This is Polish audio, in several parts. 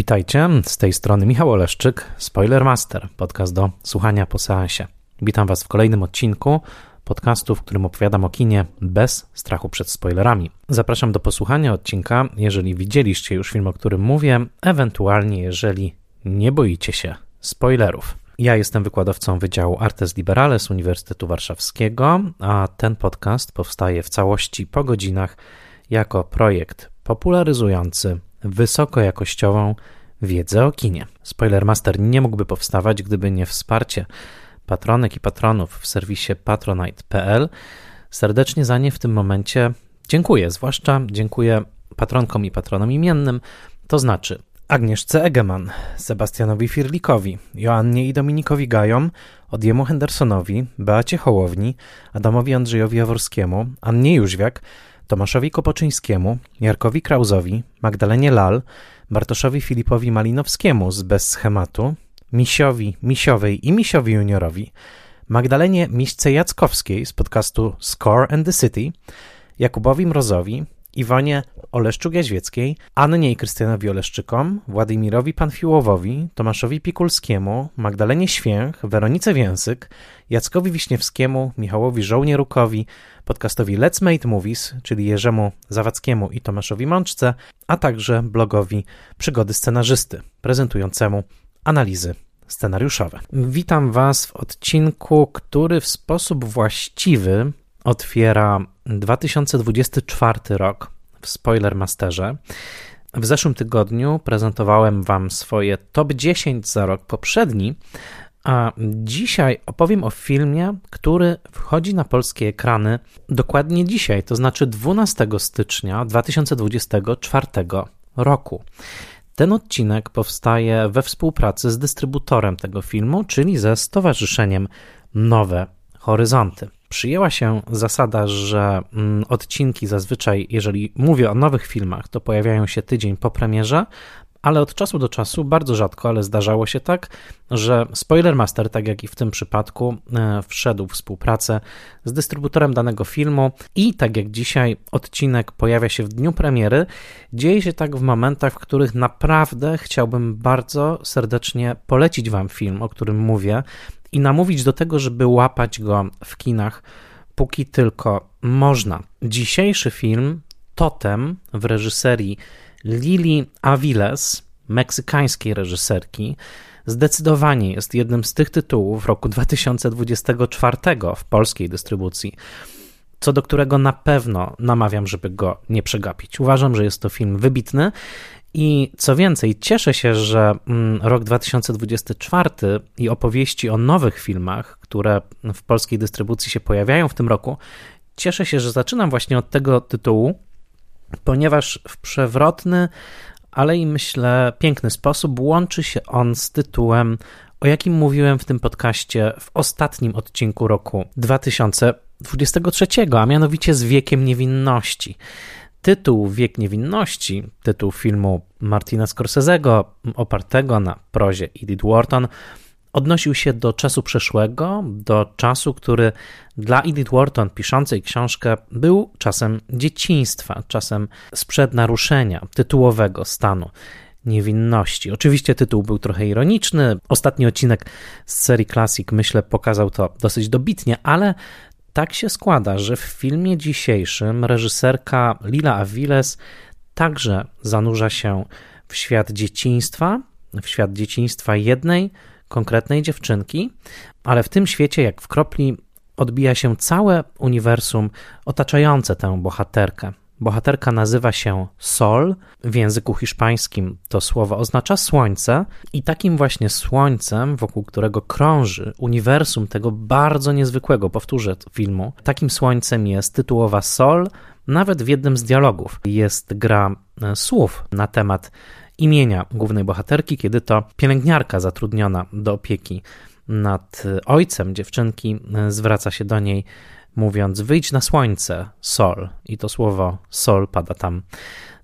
Witajcie, z tej strony Michał Oleszczyk, Spoilermaster, podcast do słuchania po seansie. Witam Was w kolejnym odcinku podcastu, w którym opowiadam o kinie bez strachu przed spoilerami. Zapraszam do posłuchania odcinka, jeżeli widzieliście już film, o którym mówię, ewentualnie jeżeli nie boicie się spoilerów. Ja jestem wykładowcą Wydziału Artes Liberales Uniwersytetu Warszawskiego, a ten podcast powstaje w całości po godzinach jako projekt popularyzujący wysokojakościową wiedzę o kinie. Spoilermaster nie mógłby powstawać, gdyby nie wsparcie patronek i patronów w serwisie patronite.pl. Serdecznie za nie w tym momencie dziękuję, zwłaszcza dziękuję patronkom i patronom imiennym, to znaczy Agnieszce Egeman, Sebastianowi Firlikowi, Joannie i Dominikowi Gajom, Odjemu Hendersonowi, Beacie Hołowni, Adamowi Andrzejowi Jaworskiemu, Annie Jóźwiak, Tomaszowi Kopoczyńskiemu, Jarkowi Krauzowi, Magdalenie Lal, Bartoszowi Filipowi Malinowskiemu z Bez Schematu, Misiowi, Misiowej i Misiowi Juniorowi, Magdalenie Miśce Jackowskiej z podcastu Score and the City, Jakubowi Mrozowi, Iwonie Oleszczuk-Jaźwieckiej, Annie i Krystianowi Oleszczykom, Władimirowi Panfiłowowi, Tomaszowi Pikulskiemu, Magdalenie Święch, Weronice Więsyk, Jackowi Wiśniewskiemu, Michałowi Żołnierukowi, podcastowi Let's Made Movies, czyli Jerzemu Zawadzkiemu i Tomaszowi Mączce, a także blogowi Przygody Scenarzysty, prezentującemu analizy scenariuszowe. Witam Was w odcinku, który w sposób właściwy otwiera 2024 rok w Spoilermasterze. W zeszłym tygodniu prezentowałem Wam swoje top 10 za rok poprzedni, a dzisiaj opowiem o filmie, który wchodzi na polskie ekrany dokładnie dzisiaj, to znaczy 12 stycznia 2024 roku. Ten odcinek powstaje we współpracy z dystrybutorem tego filmu, czyli ze Stowarzyszeniem Nowe Horyzonty. Przyjęła się zasada, że mm, odcinki zazwyczaj, jeżeli mówię o nowych filmach, to pojawiają się tydzień po premierze, ale od czasu do czasu, bardzo rzadko, ale zdarzało się tak, że Spoilermaster, tak jak i w tym przypadku, e, wszedł w współpracę z dystrybutorem danego filmu i tak jak dzisiaj odcinek pojawia się w dniu premiery, dzieje się tak w momentach, w których naprawdę chciałbym bardzo serdecznie polecić Wam film, o którym mówię i namówić do tego, żeby łapać go w kinach, póki tylko można. Dzisiejszy film Totem w reżyserii Lili Aviles, meksykańskiej reżyserki, zdecydowanie jest jednym z tych tytułów roku 2024 w polskiej dystrybucji, co do którego na pewno namawiam, żeby go nie przegapić. Uważam, że jest to film wybitny i co więcej, cieszę się, że mm, rok 2024 i opowieści o nowych filmach, które w polskiej dystrybucji się pojawiają w tym roku, cieszę się, że zaczynam właśnie od tego tytułu, ponieważ w przewrotny, ale i myślę piękny sposób łączy się on z tytułem, o jakim mówiłem w tym podcaście w ostatnim odcinku roku 2023, a mianowicie z wiekiem niewinności. Tytuł Wiek Niewinności, tytuł filmu Martina Scorsese'ego opartego na prozie Edith Wharton, odnosił się do czasu przeszłego, do czasu, który dla Edith Wharton, piszącej książkę, był czasem dzieciństwa, czasem sprzed naruszenia tytułowego stanu niewinności. Oczywiście tytuł był trochę ironiczny. Ostatni odcinek z serii Classic, myślę, pokazał to dosyć dobitnie, ale tak się składa, że w filmie dzisiejszym reżyserka Lila Aviles także zanurza się w świat dzieciństwa, w świat dzieciństwa jednej konkretnej dziewczynki, ale w tym świecie, jak w kropli, odbija się całe uniwersum otaczające tę bohaterkę. Bohaterka nazywa się Sol. W języku hiszpańskim to słowo oznacza słońce, i takim właśnie słońcem, wokół którego krąży uniwersum tego bardzo niezwykłego, powtórzę, filmu, takim słońcem jest tytułowa Sol. Nawet w jednym z dialogów jest gra e, słów na temat imienia głównej bohaterki, kiedy to pielęgniarka zatrudniona do opieki nad ojcem dziewczynki e, zwraca się do niej mówiąc wyjdź na słońce, sol. I to słowo sol pada tam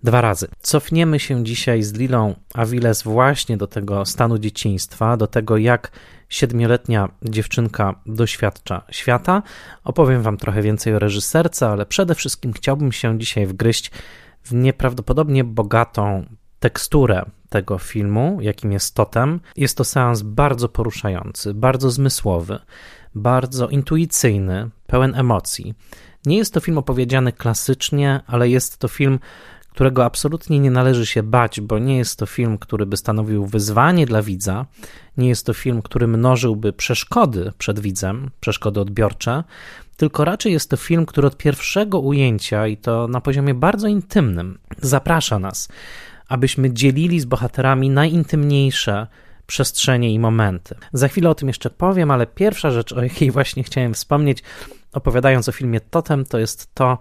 dwa razy. Cofniemy się dzisiaj z Lilą Aviles właśnie do tego stanu dzieciństwa, do tego jak siedmioletnia dziewczynka doświadcza świata. Opowiem wam trochę więcej o reżyserce, ale przede wszystkim chciałbym się dzisiaj wgryźć w nieprawdopodobnie bogatą teksturę tego filmu, jakim jest Totem. Jest to seans bardzo poruszający, bardzo zmysłowy, bardzo intuicyjny, pełen emocji. Nie jest to film opowiedziany klasycznie, ale jest to film, którego absolutnie nie należy się bać, bo nie jest to film, który by stanowił wyzwanie dla widza, nie jest to film, który mnożyłby przeszkody przed widzem, przeszkody odbiorcze, tylko raczej jest to film, który od pierwszego ujęcia i to na poziomie bardzo intymnym zaprasza nas, abyśmy dzielili z bohaterami najintymniejsze przestrzenie i momenty. Za chwilę o tym jeszcze powiem, ale pierwsza rzecz, o jakiej właśnie chciałem wspomnieć, opowiadając o filmie Totem, to jest to,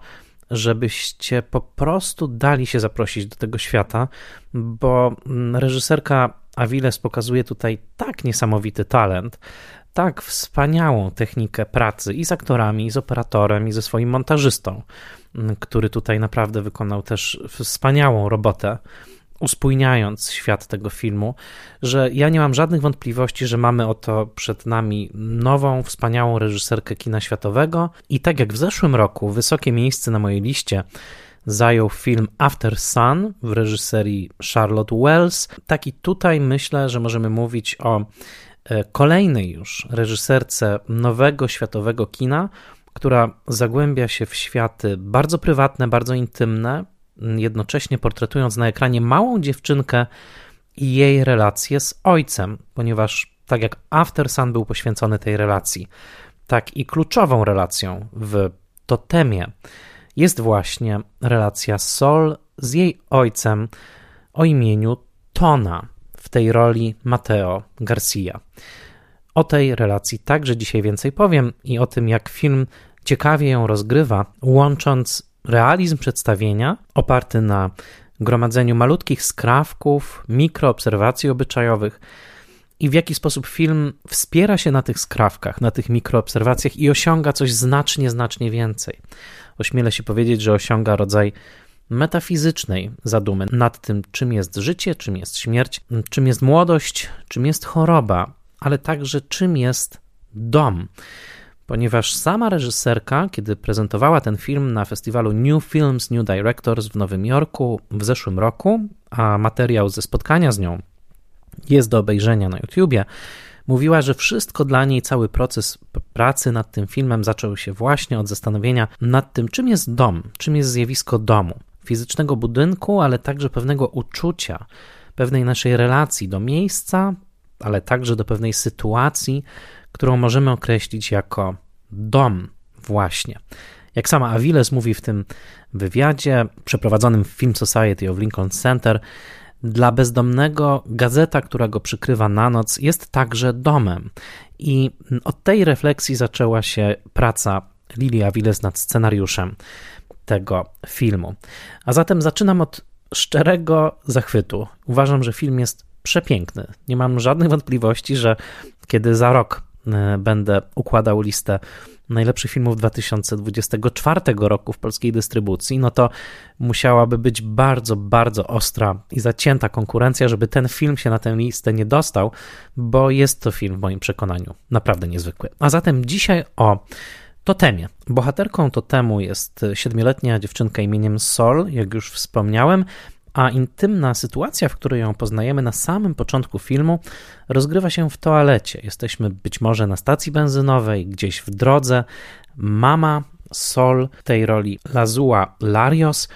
żebyście po prostu dali się zaprosić do tego świata, bo mm, reżyserka Aviles pokazuje tutaj tak niesamowity talent, tak wspaniałą technikę pracy i z aktorami, i z operatorem, i ze swoim montażystą, mm, który tutaj naprawdę wykonał też wspaniałą robotę uspójniając świat tego filmu, że ja nie mam żadnych wątpliwości, że mamy oto przed nami nową, wspaniałą reżyserkę kina światowego i tak jak w zeszłym roku wysokie miejsce na mojej liście zajął film After Sun w reżyserii Charlotte Wells, tak i tutaj myślę, że możemy mówić o e, kolejnej już reżyserce nowego światowego kina, która zagłębia się w światy bardzo prywatne, bardzo intymne, jednocześnie portretując na ekranie małą dziewczynkę i jej relację z ojcem, ponieważ tak jak After Sun był poświęcony tej relacji, tak i kluczową relacją w totemie jest właśnie relacja Sol z jej ojcem o imieniu Tona, w tej roli Mateo Garcia. O tej relacji także dzisiaj więcej powiem i o tym, jak film ciekawie ją rozgrywa, łącząc realizm przedstawienia oparty na gromadzeniu malutkich skrawków, mikroobserwacji obyczajowych i w jaki sposób film wspiera się na tych skrawkach, na tych mikroobserwacjach i osiąga coś znacznie, znacznie więcej. Ośmielę się powiedzieć, że osiąga rodzaj metafizycznej zadumy nad tym, czym jest życie, czym jest śmierć, czym jest młodość, czym jest choroba, ale także czym jest dom ponieważ sama reżyserka, kiedy prezentowała ten film na festiwalu New Films, New Directors w Nowym Jorku w zeszłym roku, a materiał ze spotkania z nią jest do obejrzenia na YouTubie, mówiła, że wszystko dla niej, cały proces pracy nad tym filmem zaczął się właśnie od zastanowienia nad tym, czym jest dom, czym jest zjawisko domu, fizycznego budynku, ale także pewnego uczucia, pewnej naszej relacji do miejsca, ale także do pewnej sytuacji, którą możemy określić jako dom, właśnie. Jak sama Aviles mówi w tym wywiadzie przeprowadzonym w Film Society of Lincoln Center, dla bezdomnego gazeta, która go przykrywa na noc, jest także domem. I od tej refleksji zaczęła się praca Lili Aviles nad scenariuszem tego filmu. A zatem zaczynam od szczerego zachwytu. Uważam, że film jest przepiękny. Nie mam żadnych wątpliwości, że kiedy za rok będę układał listę najlepszych filmów 2024 roku w polskiej dystrybucji, no to musiałaby być bardzo, bardzo ostra i zacięta konkurencja, żeby ten film się na tę listę nie dostał, bo jest to film w moim przekonaniu naprawdę niezwykły. A zatem dzisiaj o Totemie. Bohaterką totemu jest siedmioletnia dziewczynka imieniem Sol, jak już wspomniałem, a intymna sytuacja, w której ją poznajemy na samym początku filmu, rozgrywa się w toalecie. Jesteśmy być może na stacji benzynowej, gdzieś w drodze. Mama Sol, w tej roli Lazua Larios,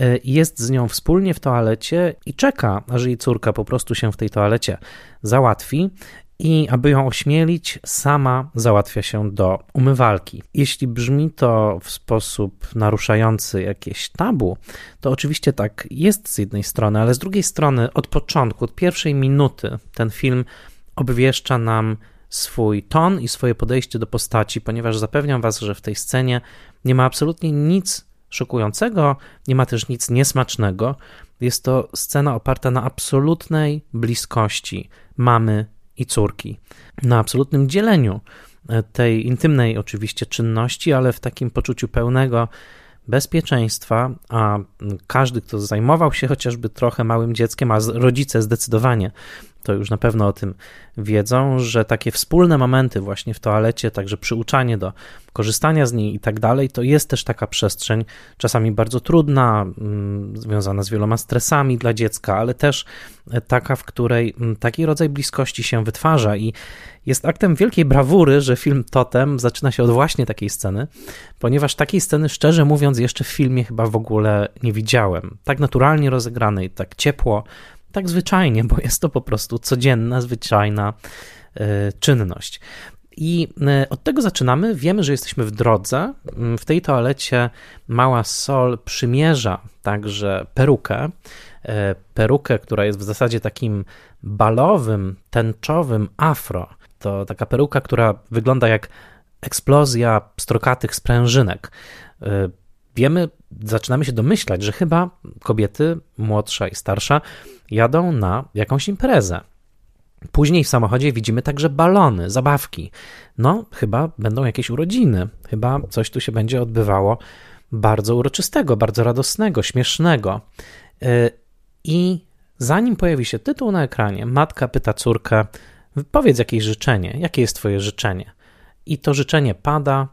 y, jest z nią wspólnie w toalecie i czeka, aż jej córka po prostu się w tej toalecie załatwi i aby ją ośmielić, sama załatwia się do umywalki. Jeśli brzmi to w sposób naruszający jakieś tabu, to oczywiście tak jest z jednej strony, ale z drugiej strony od początku, od pierwszej minuty ten film obwieszcza nam swój ton i swoje podejście do postaci, ponieważ zapewniam Was, że w tej scenie nie ma absolutnie nic szokującego, nie ma też nic niesmacznego. Jest to scena oparta na absolutnej bliskości mamy i córki. Na absolutnym dzieleniu e, tej intymnej oczywiście czynności, ale w takim poczuciu pełnego bezpieczeństwa, a każdy, kto zajmował się chociażby trochę małym dzieckiem, a rodzice zdecydowanie to już na pewno o tym wiedzą, że takie wspólne momenty właśnie w toalecie, także przyuczanie do korzystania z niej i tak dalej, to jest też taka przestrzeń, czasami bardzo trudna, mm, związana z wieloma stresami dla dziecka, ale też taka, w której mm, taki rodzaj bliskości się wytwarza i jest aktem wielkiej brawury, że film Totem zaczyna się od właśnie takiej sceny, ponieważ takiej sceny, szczerze mówiąc, jeszcze w filmie chyba w ogóle nie widziałem. Tak naturalnie rozegranej, tak ciepło, tak zwyczajnie, bo jest to po prostu codzienna, zwyczajna y, czynność. I y, od tego zaczynamy. Wiemy, że jesteśmy w drodze. W tej toalecie mała Sol przymierza także perukę. Y, perukę, która jest w zasadzie takim balowym, tęczowym afro. To taka peruka, która wygląda jak eksplozja strokatych sprężynek. Wiemy, zaczynamy się domyślać, że chyba kobiety, młodsza i starsza, jadą na jakąś imprezę. Później w samochodzie widzimy także balony, zabawki. No, chyba będą jakieś urodziny, chyba coś tu się będzie odbywało bardzo uroczystego, bardzo radosnego, śmiesznego. Y, I zanim pojawi się tytuł na ekranie, matka pyta córkę: Powiedz jakieś życzenie, jakie jest Twoje życzenie? I to życzenie pada.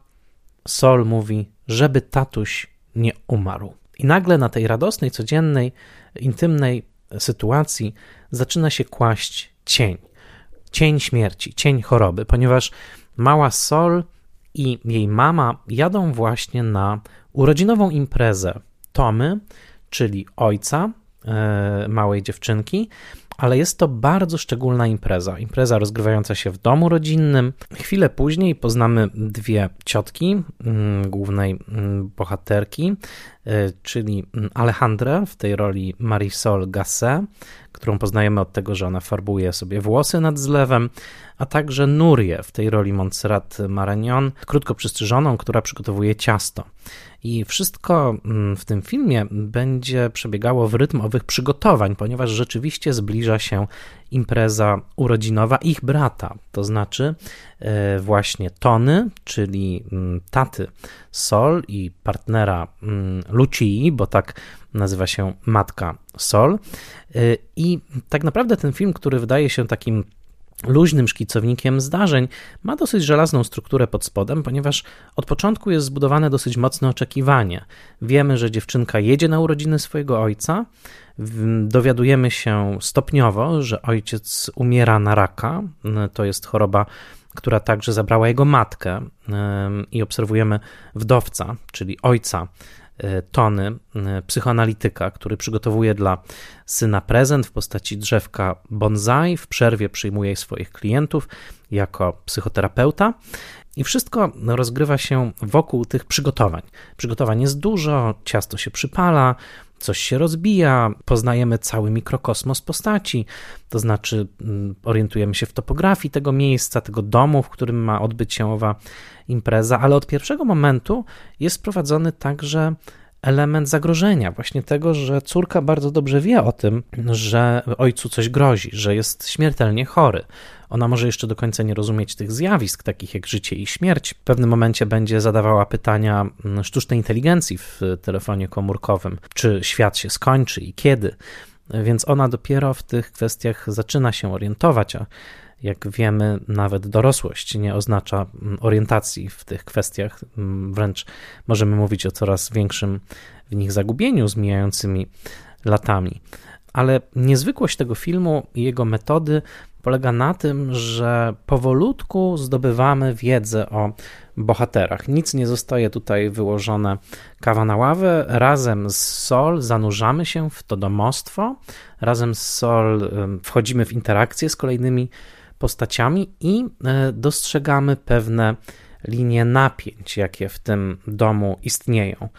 Sol mówi, żeby tatuś nie umarł. I nagle na tej radosnej, codziennej, intymnej sytuacji zaczyna się kłaść cień. Cień śmierci, cień choroby, ponieważ mała Sol i jej mama jadą właśnie na urodzinową imprezę Tomy, czyli ojca e, małej dziewczynki, ale jest to bardzo szczególna impreza. Impreza rozgrywająca się w domu rodzinnym. Chwilę później poznamy dwie ciotki mm, głównej mm, bohaterki, y, czyli Alejandrę w tej roli Marisol Gasset, którą poznajemy od tego, że ona farbuje sobie włosy nad zlewem, a także Nurię w tej roli Montserrat Maragnon, krótko przystrzyżoną, która przygotowuje ciasto. I wszystko mm, w tym filmie będzie przebiegało w rytm owych przygotowań, ponieważ rzeczywiście zbliża się impreza urodzinowa ich brata, to znaczy e, właśnie Tony, czyli mm, taty Sol i partnera mm, Lucii, bo tak nazywa się matka Sol. E, I tak naprawdę ten film, który wydaje się takim luźnym szkicownikiem zdarzeń, ma dosyć żelazną strukturę pod spodem, ponieważ od początku jest zbudowane dosyć mocne oczekiwanie. Wiemy, że dziewczynka jedzie na urodziny swojego ojca, dowiadujemy się stopniowo, że ojciec umiera na raka. To jest choroba, która także zabrała jego matkę, i obserwujemy wdowca, czyli ojca Tony, e, psychoanalityka, który przygotowuje dla syna prezent w postaci drzewka bonsai, w przerwie przyjmuje swoich klientów jako psychoterapeuta. I wszystko rozgrywa się wokół tych przygotowań. Przygotowań jest dużo, ciasto się przypala, coś się rozbija, poznajemy cały mikrokosmos postaci, to znaczy mm, orientujemy się w topografii tego miejsca, tego domu, w którym ma odbyć się owa impreza, ale od pierwszego momentu jest wprowadzony także element zagrożenia, właśnie tego, że córka bardzo dobrze wie o tym, że ojcu coś grozi, że jest śmiertelnie chory. Ona może jeszcze do końca nie rozumieć tych zjawisk, takich jak życie i śmierć. W pewnym momencie będzie zadawała pytania mm, sztucznej inteligencji w telefonie komórkowym, czy świat się skończy i kiedy. Więc ona dopiero w tych kwestiach zaczyna się orientować, a jak wiemy, nawet dorosłość nie oznacza mm, orientacji w tych kwestiach. Mm, wręcz możemy mówić o coraz większym w nich zagubieniu z mijającymi latami. Ale niezwykłość tego filmu i jego metody polega na tym, że powolutku zdobywamy wiedzę o bohaterach. Nic nie zostaje tutaj wyłożone kawa na ławę. Razem z Sol zanurzamy się w to domostwo. Razem z Sol wchodzimy w interakcję z kolejnymi postaciami i e, dostrzegamy pewne linie napięć, jakie w tym domu istnieją.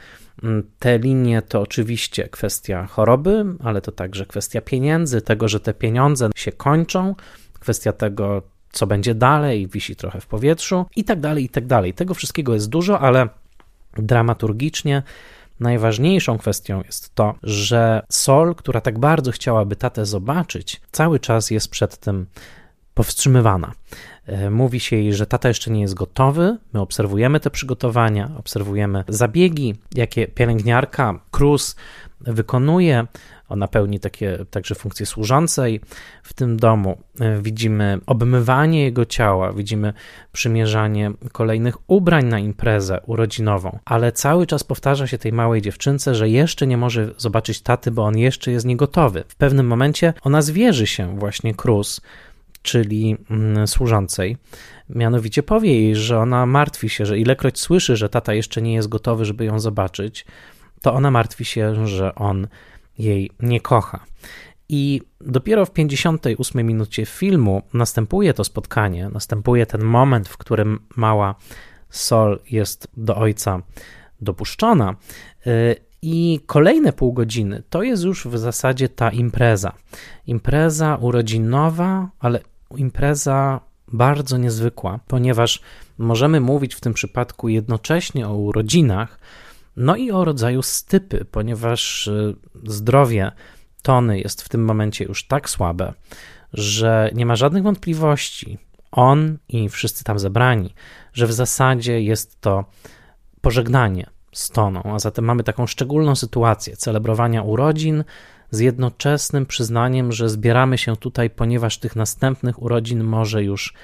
Mm, te linie to oczywiście kwestia choroby, ale to także kwestia pieniędzy, tego, że te pieniądze się kończą, kwestia tego, co będzie dalej, wisi trochę w powietrzu i tak dalej, i tak dalej. Tego wszystkiego jest dużo, ale dramaturgicznie najważniejszą kwestią jest to, że Sol, która tak bardzo chciałaby tatę zobaczyć, cały czas jest przed tym powstrzymywana. E, mówi się jej, że tata jeszcze nie jest gotowy. My obserwujemy te przygotowania, obserwujemy zabiegi, jakie pielęgniarka Cruz wykonuje. Ona pełni takie także funkcje służącej w tym domu. Widzimy obmywanie jego ciała, widzimy przymierzanie kolejnych ubrań na imprezę urodzinową, ale cały czas powtarza się tej małej dziewczynce, że jeszcze nie może zobaczyć taty, bo on jeszcze jest niegotowy. W pewnym momencie ona zwierzy się właśnie Cruz, czyli mm, służącej. Mianowicie powie jej, że ona martwi się, że ilekroć słyszy, że tata jeszcze nie jest gotowy, żeby ją zobaczyć, to ona martwi się, że on jej nie kocha. I dopiero w 58 minucie filmu następuje to spotkanie, następuje ten moment, w którym mała Sol jest do ojca dopuszczona. Y, I kolejne pół godziny to jest już w zasadzie ta impreza. Impreza urodzinowa, ale impreza bardzo niezwykła, ponieważ możemy mówić w tym przypadku jednocześnie o urodzinach, no i o rodzaju stypy, ponieważ y, zdrowie Tony jest w tym momencie już tak słabe, że nie ma żadnych wątpliwości, on i wszyscy tam zebrani, że w zasadzie jest to pożegnanie z Toną, a zatem mamy taką szczególną sytuację celebrowania urodzin z jednoczesnym przyznaniem, że zbieramy się tutaj, ponieważ tych następnych urodzin może już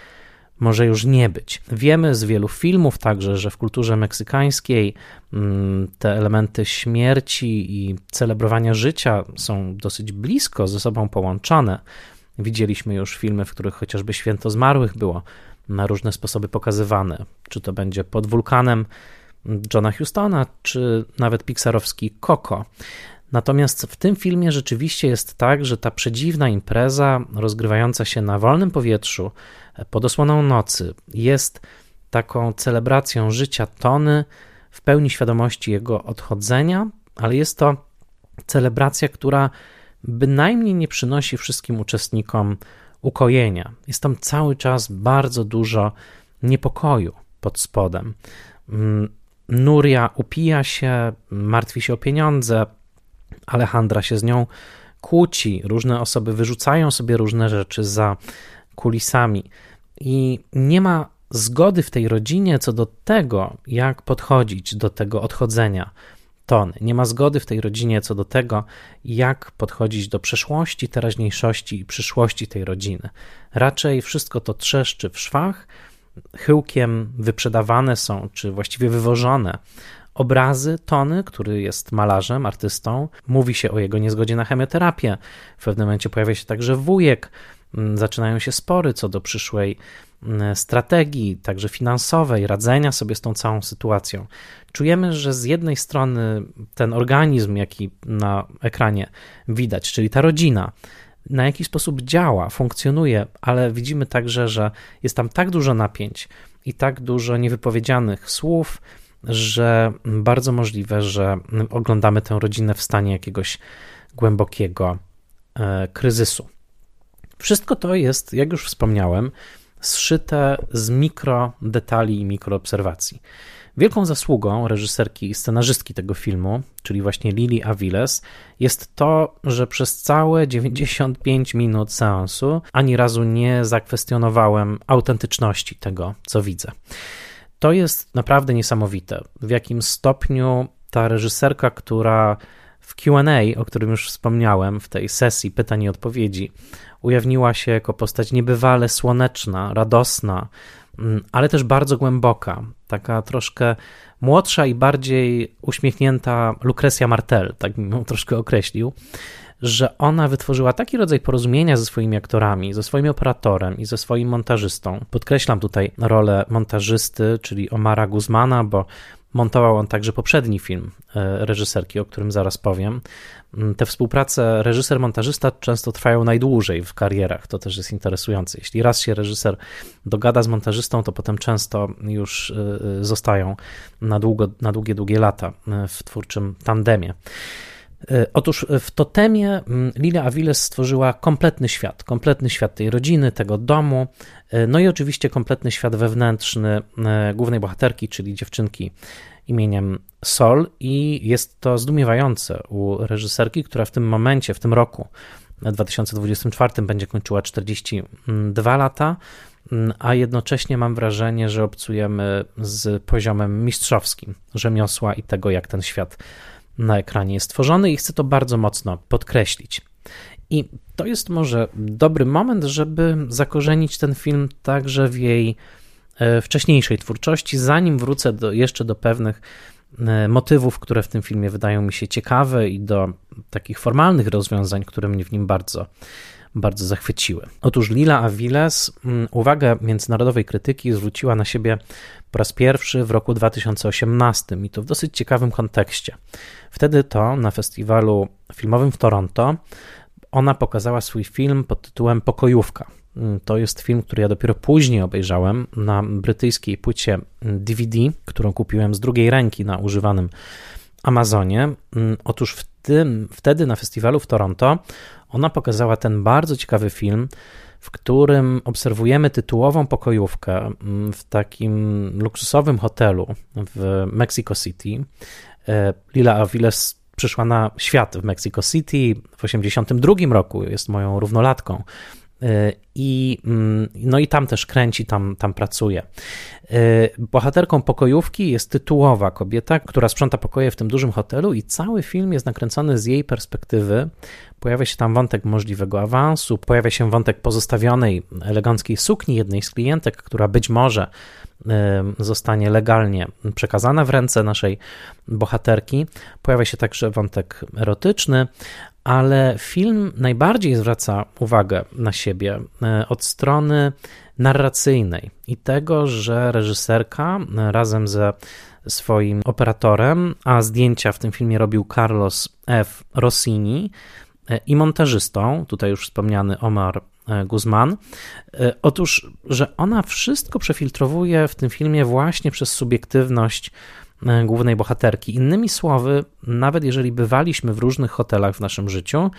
może już nie być. Wiemy z wielu filmów także, że w kulturze meksykańskiej mm, te elementy śmierci i celebrowania życia są dosyć blisko ze sobą połączone. Widzieliśmy już filmy, w których chociażby święto zmarłych było na różne sposoby pokazywane, czy to będzie pod wulkanem Johna Hustona, czy nawet pixarowski Coco. Natomiast w tym filmie rzeczywiście jest tak, że ta przedziwna impreza rozgrywająca się na wolnym powietrzu pod osłoną nocy jest taką celebracją życia Tony w pełni świadomości jego odchodzenia, ale jest to celebracja, która bynajmniej nie przynosi wszystkim uczestnikom ukojenia. Jest tam cały czas bardzo dużo niepokoju pod spodem. Mm, Nuria upija się, martwi się o pieniądze, Alejandra się z nią kłóci, różne osoby wyrzucają sobie różne rzeczy za kulisami i nie ma zgody w tej rodzinie co do tego, jak podchodzić do tego odchodzenia Tony. Nie ma zgody w tej rodzinie co do tego, jak podchodzić do przeszłości, teraźniejszości i przyszłości tej rodziny. Raczej wszystko to trzeszczy w szwach, chyłkiem wyprzedawane są, czy właściwie wywożone obrazy Tony, który jest malarzem, artystą. Mówi się o jego niezgodzie na chemioterapię. W pewnym momencie pojawia się także wujek. Mm, zaczynają się spory co do przyszłej mm, strategii, także finansowej, radzenia sobie z tą całą sytuacją. Czujemy, że z jednej strony ten organizm, jaki na ekranie widać, czyli ta rodzina, na jaki sposób działa, funkcjonuje, ale widzimy także, że jest tam tak dużo napięć i tak dużo niewypowiedzianych słów, że bardzo możliwe, że oglądamy tę rodzinę w stanie jakiegoś głębokiego e, kryzysu. Wszystko to jest, jak już wspomniałem, zszyte z mikro detali i mikroobserwacji. Wielką zasługą reżyserki i scenarzystki tego filmu, czyli właśnie Lili Aviles, jest to, że przez całe 95 minut seansu ani razu nie zakwestionowałem autentyczności tego, co widzę. To jest naprawdę niesamowite, w jakim stopniu ta reżyserka, która w QA, o którym już wspomniałem, w tej sesji pytań i odpowiedzi, ujawniła się jako postać niebywale słoneczna, radosna, mm, ale też bardzo głęboka, taka troszkę młodsza i bardziej uśmiechnięta Lucrecja Martel, tak bym ją troszkę określił, że ona wytworzyła taki rodzaj porozumienia ze swoimi aktorami, ze swoim operatorem i ze swoim montażystą. Podkreślam tutaj rolę montażysty, czyli Omara Guzmana, bo montował on także poprzedni film e, reżyserki, o którym zaraz powiem. Mm, te współprace reżyser-montażysta często trwają najdłużej w karierach, to też jest interesujące. Jeśli raz się reżyser dogada z montażystą, to potem często już e, e, zostają na, długo, na długie, długie lata w twórczym tandemie. E, otóż w Totemie mm, Lilia Aviles stworzyła kompletny świat, kompletny świat tej rodziny, tego domu, e, no i oczywiście kompletny świat wewnętrzny e, głównej bohaterki, czyli dziewczynki imieniem Sol. I jest to zdumiewające u reżyserki, która w tym momencie, w tym roku 2024 będzie kończyła 42 lata, mm, a jednocześnie mam wrażenie, że obcujemy z poziomem mistrzowskim rzemiosła i tego, jak ten świat na ekranie jest tworzony i chcę to bardzo mocno podkreślić. I to jest może dobry moment, żeby zakorzenić ten film także w jej e, wcześniejszej twórczości, zanim wrócę do, jeszcze do pewnych e, motywów, które w tym filmie wydają mi się ciekawe i do takich formalnych rozwiązań, które mnie w nim bardzo, bardzo zachwyciły. Otóż Lila Aviles mm, uwagę międzynarodowej krytyki zwróciła na siebie po raz pierwszy w roku 2018 i to w dosyć ciekawym kontekście. Wtedy to na festiwalu filmowym w Toronto ona pokazała swój film pod tytułem Pokojówka. Mm, to jest film, który ja dopiero później obejrzałem na brytyjskiej płycie DVD, którą kupiłem z drugiej ręki na używanym Amazonie. Mm, otóż w tym, wtedy na festiwalu w Toronto ona pokazała ten bardzo ciekawy film, w którym obserwujemy tytułową pokojówkę mm, w takim luksusowym hotelu w Mexico City. E, Lila Aviles przyszła na świat w Mexico City w 1982 roku, jest moją równolatką. Y, I, mm, no i tam też kręci, tam, tam pracuje. Y, bohaterką pokojówki jest tytułowa kobieta, która sprząta pokoje w tym dużym hotelu, i cały film jest nakręcony z jej perspektywy. Pojawia się tam wątek możliwego awansu, pojawia się wątek pozostawionej eleganckiej sukni jednej z klientek, która być może Y, zostanie legalnie przekazana w ręce naszej bohaterki. Pojawia się także wątek erotyczny, ale film najbardziej zwraca uwagę na siebie y, od strony narracyjnej i tego, że reżyserka y, razem ze swoim operatorem, a zdjęcia w tym filmie robił Carlos F. Rossini i montażystą, tutaj już wspomniany Omar E, Guzman. E, otóż, że ona wszystko przefiltrowuje w tym filmie właśnie przez subiektywność e, głównej bohaterki. Innymi słowy, nawet jeżeli bywaliśmy w różnych hotelach w naszym życiu,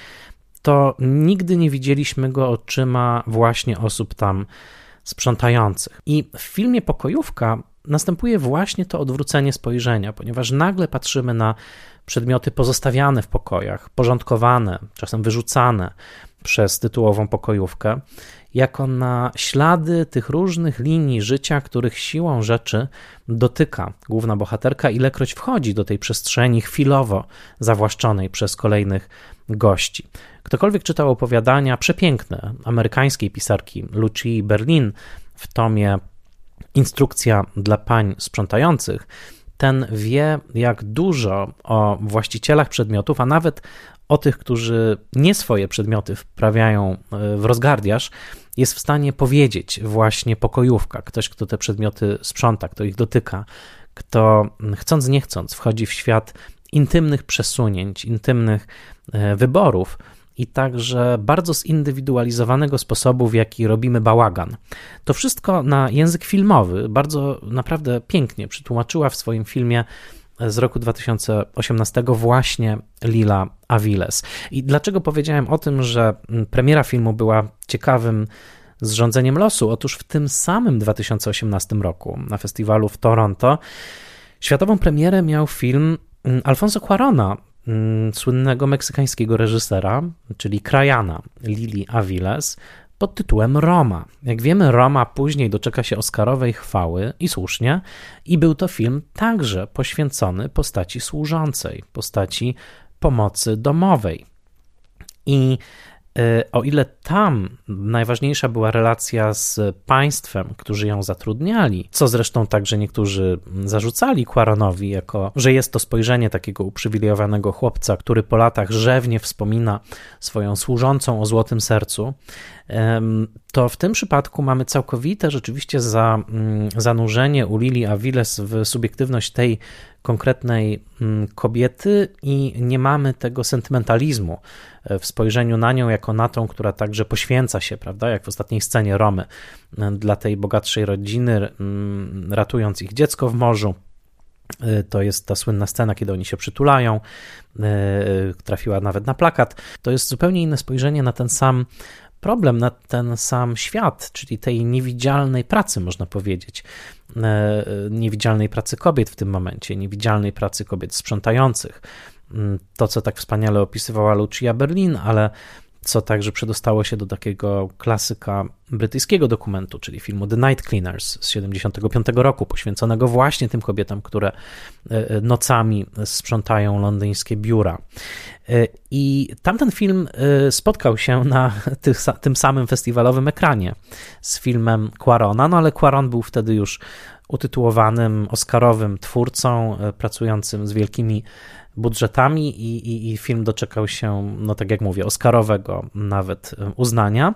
to nigdy nie widzieliśmy go oczyma właśnie osób tam sprzątających. I w filmie Pokojówka następuje właśnie to odwrócenie spojrzenia, ponieważ nagle patrzymy na przedmioty pozostawiane w pokojach, porządkowane, czasem wyrzucane, przez tytułową pokojówkę, jako na ślady tych różnych linii życia, których siłą rzeczy dotyka główna bohaterka, ilekroć wchodzi do tej przestrzeni chwilowo zawłaszczonej przez kolejnych gości. Ktokolwiek czytał opowiadania przepiękne amerykańskiej pisarki Lucii Berlin w tomie Instrukcja dla pań sprzątających, ten wie, jak dużo o właścicielach przedmiotów, a nawet o tych, którzy nie swoje przedmioty wprawiają e, w rozgardiaż, jest w stanie powiedzieć właśnie pokojówka, ktoś, kto te przedmioty sprząta, kto ich dotyka, kto chcąc nie chcąc wchodzi w świat intymnych przesunięć, intymnych e, wyborów i także bardzo zindywidualizowanego sposobu, w jaki robimy bałagan. To wszystko na język filmowy bardzo naprawdę pięknie przetłumaczyła w swoim filmie z roku 2018 właśnie Lila Aviles. I dlaczego powiedziałem o tym, że premiera filmu była ciekawym zrządzeniem losu? Otóż w tym samym 2018 roku na festiwalu w Toronto światową premierę miał film Alfonso Cuarona, słynnego meksykańskiego reżysera, czyli krajana Lili Aviles, pod tytułem Roma. Jak wiemy, Roma później doczeka się Oscarowej chwały i słusznie, i był to film także poświęcony postaci służącej, postaci pomocy domowej. I E, o ile tam najważniejsza była relacja z państwem, którzy ją zatrudniali, co zresztą także niektórzy zarzucali Quaronowi, jako że jest to spojrzenie takiego uprzywilejowanego chłopca, który po latach rzewnie wspomina swoją służącą o złotym sercu, to w tym przypadku mamy całkowite rzeczywiście za, mm, zanurzenie u Lili Aviles w subiektywność tej konkretnej mm, kobiety i nie mamy tego sentymentalizmu e, w spojrzeniu na nią jako na tą, która także poświęca się, prawda, jak w ostatniej scenie Romy, e, dla tej bogatszej rodziny, mm, ratując ich dziecko w morzu. E, to jest ta słynna scena, kiedy oni się przytulają, trafiła nawet na plakat. To jest zupełnie inne spojrzenie na ten sam problem na ten sam świat, czyli tej niewidzialnej pracy, można powiedzieć. E, niewidzialnej pracy kobiet w tym momencie, niewidzialnej pracy kobiet sprzątających. Mm, to, co tak wspaniale opisywała Lucia Berlin, ale co także przedostało się do takiego klasyka brytyjskiego dokumentu, czyli filmu The Night Cleaners z 1975 roku, poświęconego właśnie tym kobietom, które e, nocami sprzątają londyńskie biura. E, I tamten film e, spotkał się na tym samym festiwalowym ekranie z filmem Quarona, no ale Quaron był wtedy już utytułowanym Oscarowym twórcą, pracującym z wielkimi budżetami i, i, i, film doczekał się, no tak jak mówię, Oscarowego nawet uznania,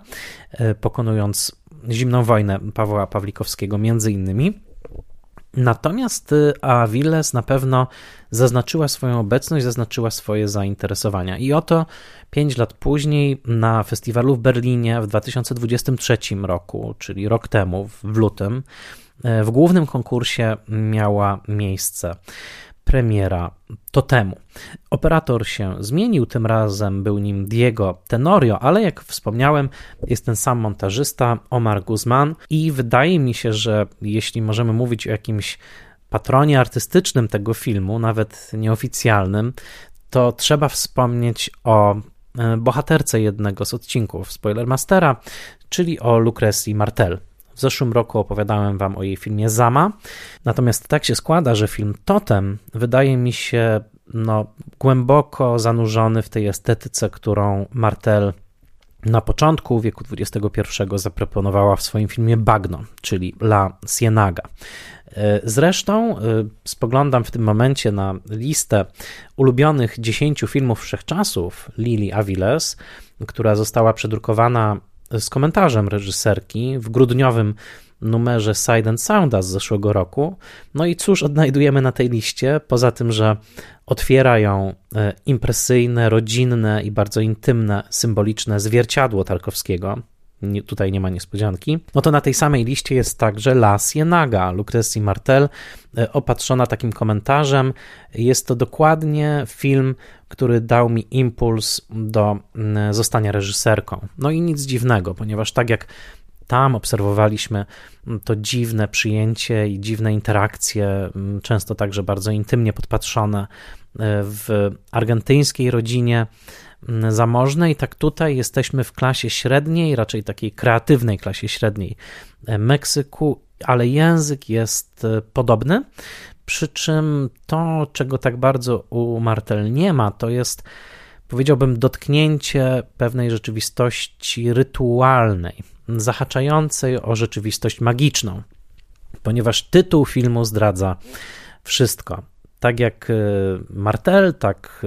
pokonując zimną wojnę Pawła Pawlikowskiego między innymi. Natomiast y, Aviles na pewno zaznaczyła swoją obecność, zaznaczyła swoje zainteresowania. I oto pięć lat później na festiwalu w Berlinie w 2023 roku, czyli rok temu, w lutym, w głównym konkursie miała miejsce premiera Totemu. Operator się zmienił, tym razem był nim Diego Tenorio, ale jak wspomniałem, jest ten sam montażysta Omar Guzman i wydaje mi się, że jeśli możemy mówić o jakimś patronie artystycznym tego filmu, nawet nieoficjalnym, to trzeba wspomnieć o e, bohaterce jednego z odcinków Spoilermastera, czyli o Lucrecji Martel. W zeszłym roku opowiadałem Wam o jej filmie Zama, natomiast tak się składa, że film Totem wydaje mi się no, głęboko zanurzony w tej estetyce, którą Martel na początku wieku XXI zaproponowała w swoim filmie Bagno, czyli La Cienaga. Zresztą y, spoglądam w tym momencie na listę ulubionych 10 filmów wszechczasów Lili Aviles, która została przedrukowana z komentarzem reżyserki w grudniowym numerze Side and Sounda z zeszłego roku. No i cóż odnajdujemy na tej liście, poza tym, że otwiera ją e, impresyjne, rodzinne i bardzo intymne, symboliczne zwierciadło Tarkowskiego, nie, tutaj nie ma niespodzianki, no to na tej samej liście jest także La Cienaga Lucrecji Martel, e, opatrzona takim komentarzem. Jest to dokładnie film, który dał mi impuls do mm, zostania reżyserką. No i nic dziwnego, ponieważ tak jak tam obserwowaliśmy mm, to dziwne przyjęcie i dziwne interakcje, mm, często także bardzo intymnie podpatrzone e, w argentyńskiej rodzinie zamożnej, tak tutaj jesteśmy w klasie średniej, raczej takiej kreatywnej klasie średniej Meksyku, ale język jest e, podobny. Przy czym to, czego tak bardzo u Martel nie ma, to jest powiedziałbym dotknięcie pewnej rzeczywistości rytualnej, zahaczającej o rzeczywistość magiczną, ponieważ tytuł filmu zdradza wszystko. Tak jak e, Martel, tak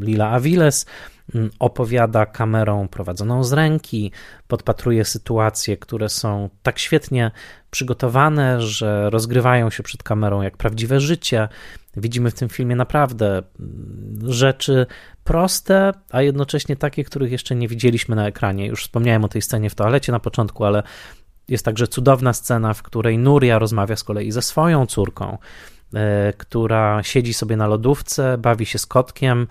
Lila Aviles Mm, opowiada kamerą prowadzoną z ręki, podpatruje sytuacje, które są tak świetnie przygotowane, że rozgrywają się przed kamerą jak prawdziwe życie. Widzimy w tym filmie naprawdę mm, rzeczy proste, a jednocześnie takie, których jeszcze nie widzieliśmy na ekranie. Już wspomniałem o tej scenie w toalecie na początku, ale jest także cudowna scena, w której Nuria rozmawia z kolei ze swoją córką E, która siedzi sobie na lodówce, bawi się z kotkiem,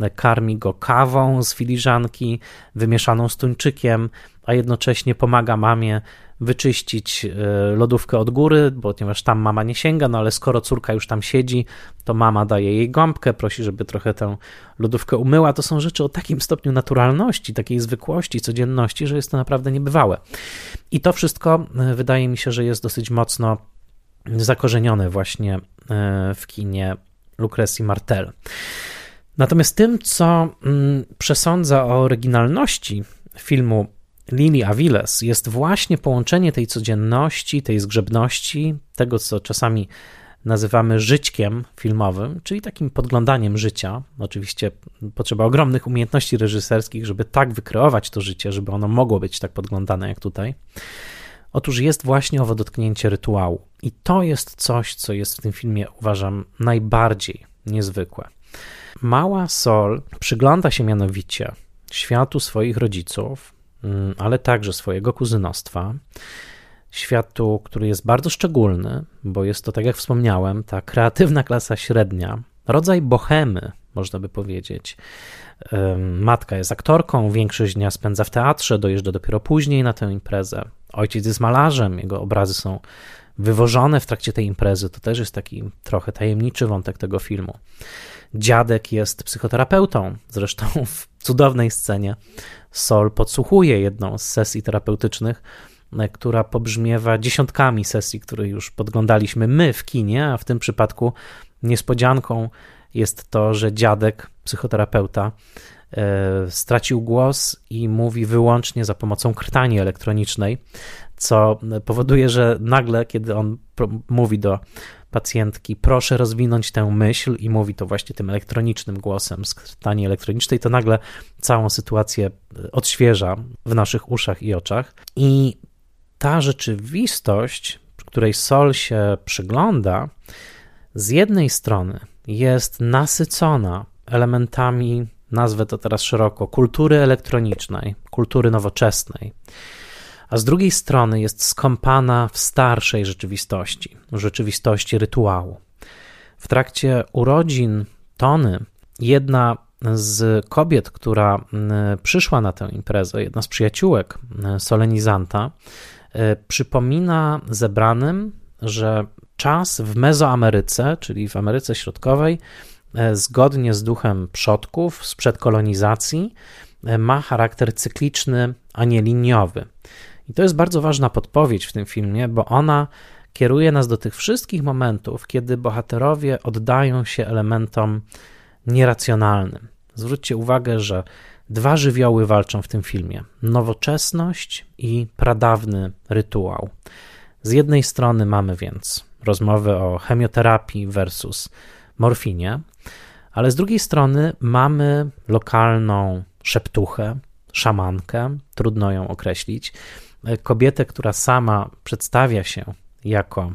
e, karmi go kawą z filiżanki, wymieszaną z tuńczykiem, a jednocześnie pomaga mamie wyczyścić e, lodówkę od góry, ponieważ tam mama nie sięga, no ale skoro córka już tam siedzi, to mama daje jej gąbkę, prosi, żeby trochę tę lodówkę umyła. To są rzeczy o takim stopniu naturalności, takiej zwykłości, codzienności, że jest to naprawdę niebywałe. I to wszystko wydaje mi się, że jest dosyć mocno zakorzenione właśnie e, w kinie Lucrecji Martel. Natomiast tym, co mm, przesądza o oryginalności filmu Lili Aviles, jest właśnie połączenie tej codzienności, tej zgrzebności, tego, co czasami nazywamy żyćkiem filmowym, czyli takim podglądaniem życia. Oczywiście potrzeba ogromnych umiejętności reżyserskich, żeby tak wykreować to życie, żeby ono mogło być tak podglądane jak tutaj. Otóż jest właśnie owo dotknięcie rytuału. I to jest coś, co jest w tym filmie, uważam, najbardziej niezwykłe. Mała Sol przygląda się mianowicie światu swoich rodziców, mm, ale także swojego kuzynostwa. Światu, który jest bardzo szczególny, bo jest to, tak jak wspomniałem, ta kreatywna klasa średnia, rodzaj bohemy, można by powiedzieć. Matka jest aktorką, większość dnia spędza w teatrze, dojeżdża dopiero później na tę imprezę. Ojciec jest malarzem, jego obrazy są wywożone w trakcie tej imprezy. To też jest taki trochę tajemniczy wątek tego filmu. Dziadek jest psychoterapeutą, zresztą w cudownej scenie Sol podsłuchuje jedną z sesji terapeutycznych, e, która pobrzmiewa dziesiątkami sesji, które już podglądaliśmy my w kinie, a w tym przypadku niespodzianką jest to, że dziadek, psychoterapeuta, e, stracił głos i mówi wyłącznie za pomocą krtani elektronicznej, co powoduje, że nagle, kiedy on mówi do pacjentki, proszę rozwinąć tę myśl i mówi to właśnie tym elektronicznym głosem z krtani elektronicznej, to nagle całą sytuację odświeża w naszych uszach i oczach. I ta rzeczywistość, której Sol się przygląda, z jednej strony jest nasycona elementami, nazwę to teraz szeroko, kultury elektronicznej, kultury nowoczesnej, a z drugiej strony jest skąpana w starszej rzeczywistości, rzeczywistości rytuału. W trakcie urodzin Tony, jedna z kobiet, która przyszła na tę imprezę, jedna z przyjaciółek solenizanta, e, przypomina zebranym, że czas w Mezoameryce, czyli w Ameryce Środkowej, e, zgodnie z duchem przodków, sprzed kolonizacji, e, ma charakter cykliczny, a nie liniowy. I to jest bardzo ważna podpowiedź w tym filmie, bo ona kieruje nas do tych wszystkich momentów, kiedy bohaterowie oddają się elementom nieracjonalnym. Zwróćcie uwagę, że dwa żywioły walczą w tym filmie: nowoczesność i pradawny rytuał. Z jednej strony mamy więc rozmowy o chemioterapii versus morfinie, ale z drugiej strony mamy lokalną szeptuchę, szamankę, trudno ją określić, kobietę, która sama przedstawia się jako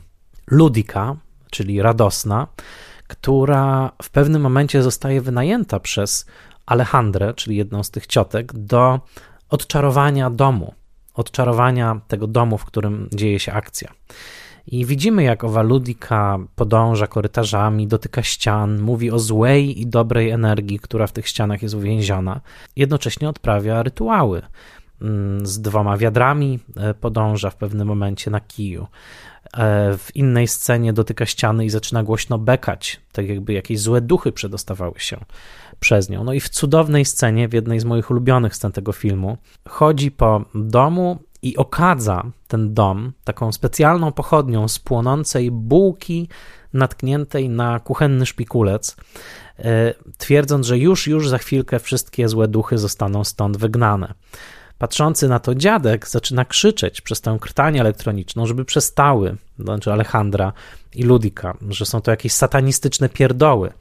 ludika, czyli radosna, która w pewnym momencie zostaje wynajęta przez Alejandrę, czyli jedną z tych ciotek, do odczarowania domu, odczarowania tego domu, w którym dzieje się akcja. I widzimy, jak owa ludika podąża korytarzami, dotyka ścian, mówi o złej i dobrej energii, która w tych ścianach jest uwięziona. Jednocześnie odprawia rytuały. Mm, z dwoma wiadrami e, podąża w pewnym momencie na kiju. E, w innej scenie dotyka ściany i zaczyna głośno bekać, tak jakby jakieś złe duchy przedostawały się przez nią. No i w cudownej scenie, w jednej z moich ulubionych scen tego filmu, chodzi po domu i okadza ten dom taką specjalną pochodnią z płonącej bułki natkniętej na kuchenny szpikulec, e, twierdząc, że już, już za chwilkę wszystkie złe duchy zostaną stąd wygnane. Patrzący na to dziadek zaczyna krzyczeć przez tę krtanię elektroniczną, żeby przestały, znaczy Alejandra i Ludika, że są to jakieś satanistyczne pierdoły.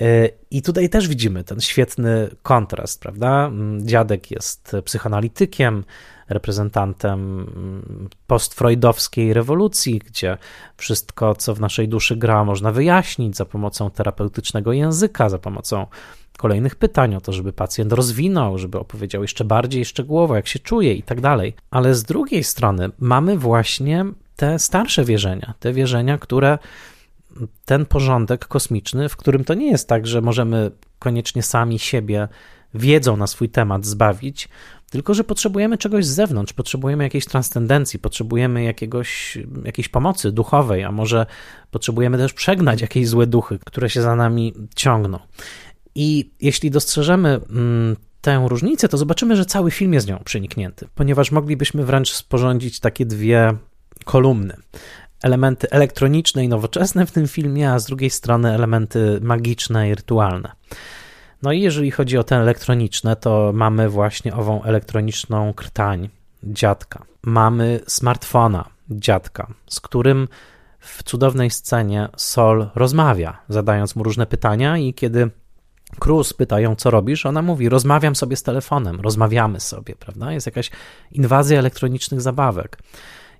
E, I tutaj też widzimy ten świetny kontrast, prawda? Dziadek jest psychoanalitykiem, reprezentantem postfreudowskiej rewolucji, gdzie wszystko, co w naszej duszy gra, można wyjaśnić za pomocą terapeutycznego języka, za pomocą kolejnych pytań o to, żeby pacjent rozwinął, żeby opowiedział jeszcze bardziej szczegółowo, jak się czuje i tak dalej. Ale z drugiej strony mamy właśnie te starsze wierzenia, te wierzenia, które ten porządek kosmiczny, w którym to nie jest tak, że możemy koniecznie sami siebie wiedzą na swój temat zbawić, tylko że potrzebujemy czegoś z zewnątrz, potrzebujemy jakiejś transcendencji, potrzebujemy jakiegoś, jakiejś pomocy duchowej, a może potrzebujemy też przegnać jakieś złe duchy, które się za nami ciągną. I jeśli dostrzeżemy mm, tę różnicę, to zobaczymy, że cały film jest nią przeniknięty, ponieważ moglibyśmy wręcz sporządzić takie dwie kolumny. Elementy elektroniczne i nowoczesne w tym filmie, a z drugiej strony elementy magiczne i rytualne. No i jeżeli chodzi o te elektroniczne, to mamy właśnie ową elektroniczną krtań dziadka. Mamy smartfona dziadka, z którym w cudownej scenie Sol rozmawia, zadając mu różne pytania i kiedy Cruz pyta ją, co robisz, ona mówi, rozmawiam sobie z telefonem, rozmawiamy sobie, prawda? Jest jakaś inwazja elektronicznych zabawek.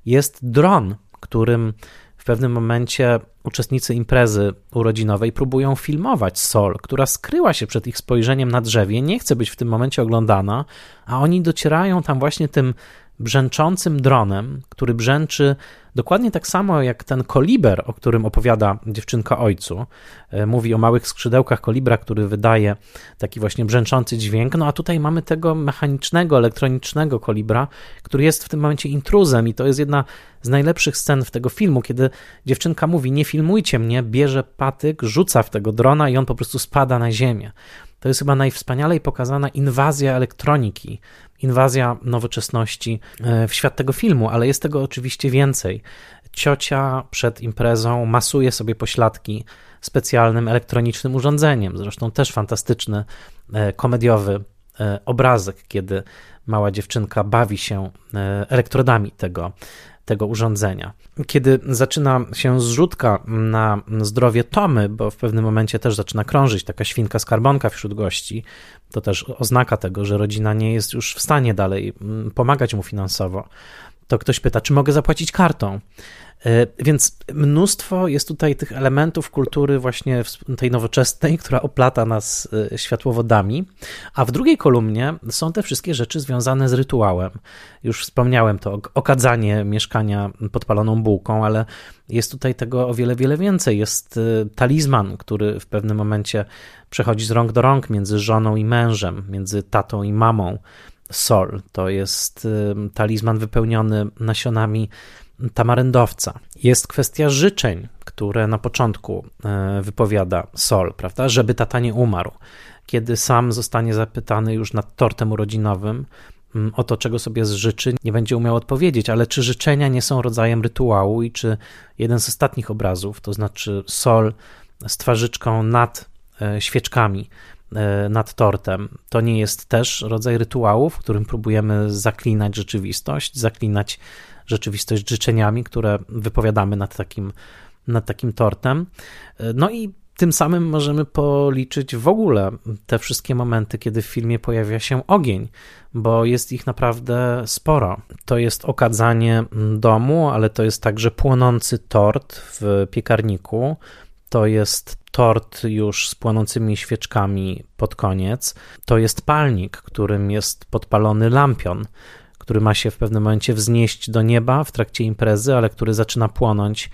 Jest dron, którym w pewnym momencie uczestnicy imprezy urodzinowej próbują filmować Sol, która skryła się przed ich spojrzeniem na drzewie, nie chce być w tym momencie oglądana, a oni docierają tam właśnie tym brzęczącym dronem, który brzęczy dokładnie tak samo jak ten koliber, o którym opowiada dziewczynka ojcu. E, mówi o małych skrzydełkach kolibra, który wydaje taki właśnie brzęczący dźwięk. No a tutaj mamy tego mechanicznego, elektronicznego kolibra, który jest w tym momencie intruzem i to jest jedna z najlepszych scen w tego filmu, kiedy dziewczynka mówi: Nie filmujcie mnie, bierze patyk, rzuca w tego drona i on po prostu spada na ziemię. to jest chyba najwspanialej pokazana inwazja elektroniki, inwazja nowoczesności e, w świat tego filmu, ale jest tego oczywiście więcej. Ciocia przed imprezą masuje sobie pośladki specjalnym elektronicznym urządzeniem, zresztą też fantastyczny, e, komediowy e, obrazek, kiedy mała dziewczynka bawi się elektrodami tego tego urządzenia. Kiedy zaczyna się zrzutka na zdrowie Tomy, bo w pewnym momencie też zaczyna krążyć taka świnka skarbonka wśród gości, to też oznaka tego, że rodzina nie jest już w stanie dalej mm, pomagać mu finansowo, to ktoś pyta, czy mogę zapłacić kartą. E, więc mnóstwo jest tutaj tych elementów kultury właśnie tej nowoczesnej, która oplata nas e, światłowodami, a w drugiej kolumnie są te wszystkie rzeczy związane z rytuałem. Już wspomniałem to, okadzanie mieszkania podpaloną bułką, ale jest tutaj tego o wiele, wiele więcej. Jest e, talizman, który w pewnym momencie przechodzi z rąk do rąk między żoną i mężem, między tatą i mamą. Sol to jest talizman wypełniony nasionami tamaryndowca. Jest kwestia życzeń, które na początku e, wypowiada Sol, prawda, żeby tata nie umarł. Kiedy sam zostanie zapytany już nad tortem urodzinowym o to, czego sobie życzy, nie będzie umiał odpowiedzieć, ale czy życzenia nie są rodzajem rytuału i czy jeden z ostatnich obrazów, to znaczy Sol z twarzyczką nad e, świeczkami, nad tortem, to nie jest też rodzaj rytuału, w którym próbujemy zaklinać rzeczywistość, zaklinać rzeczywistość życzeniami, które wypowiadamy nad takim, nad takim tortem. No i tym samym możemy policzyć w ogóle te wszystkie momenty, kiedy w filmie pojawia się ogień, bo jest ich naprawdę sporo. To jest okadzanie domu, ale to jest także płonący tort w piekarniku. To jest tort już z płonącymi świeczkami pod koniec. To jest palnik, którym jest podpalony lampion który ma się w pewnym momencie wznieść do nieba w trakcie imprezy, ale który zaczyna płonąć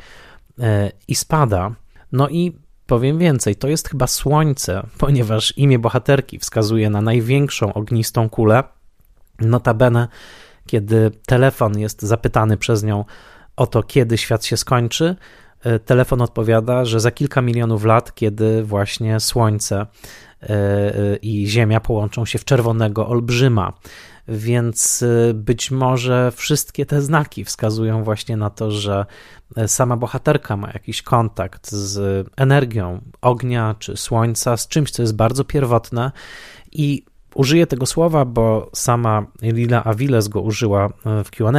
e, i spada. No i powiem więcej, to jest chyba słońce, ponieważ imię bohaterki wskazuje na największą ognistą kulę. Notabene, kiedy telefon jest zapytany przez nią o to, kiedy świat się skończy, telefon odpowiada, że za kilka milionów lat, kiedy właśnie Słońce e, i Ziemia połączą się w czerwonego olbrzyma. Więc być może wszystkie te znaki wskazują właśnie na to, że e, sama bohaterka ma jakiś kontakt z energią ognia czy słońca, z czymś, co jest bardzo pierwotne i Użyję tego słowa, bo sama Lila Aviles go użyła e, w QA.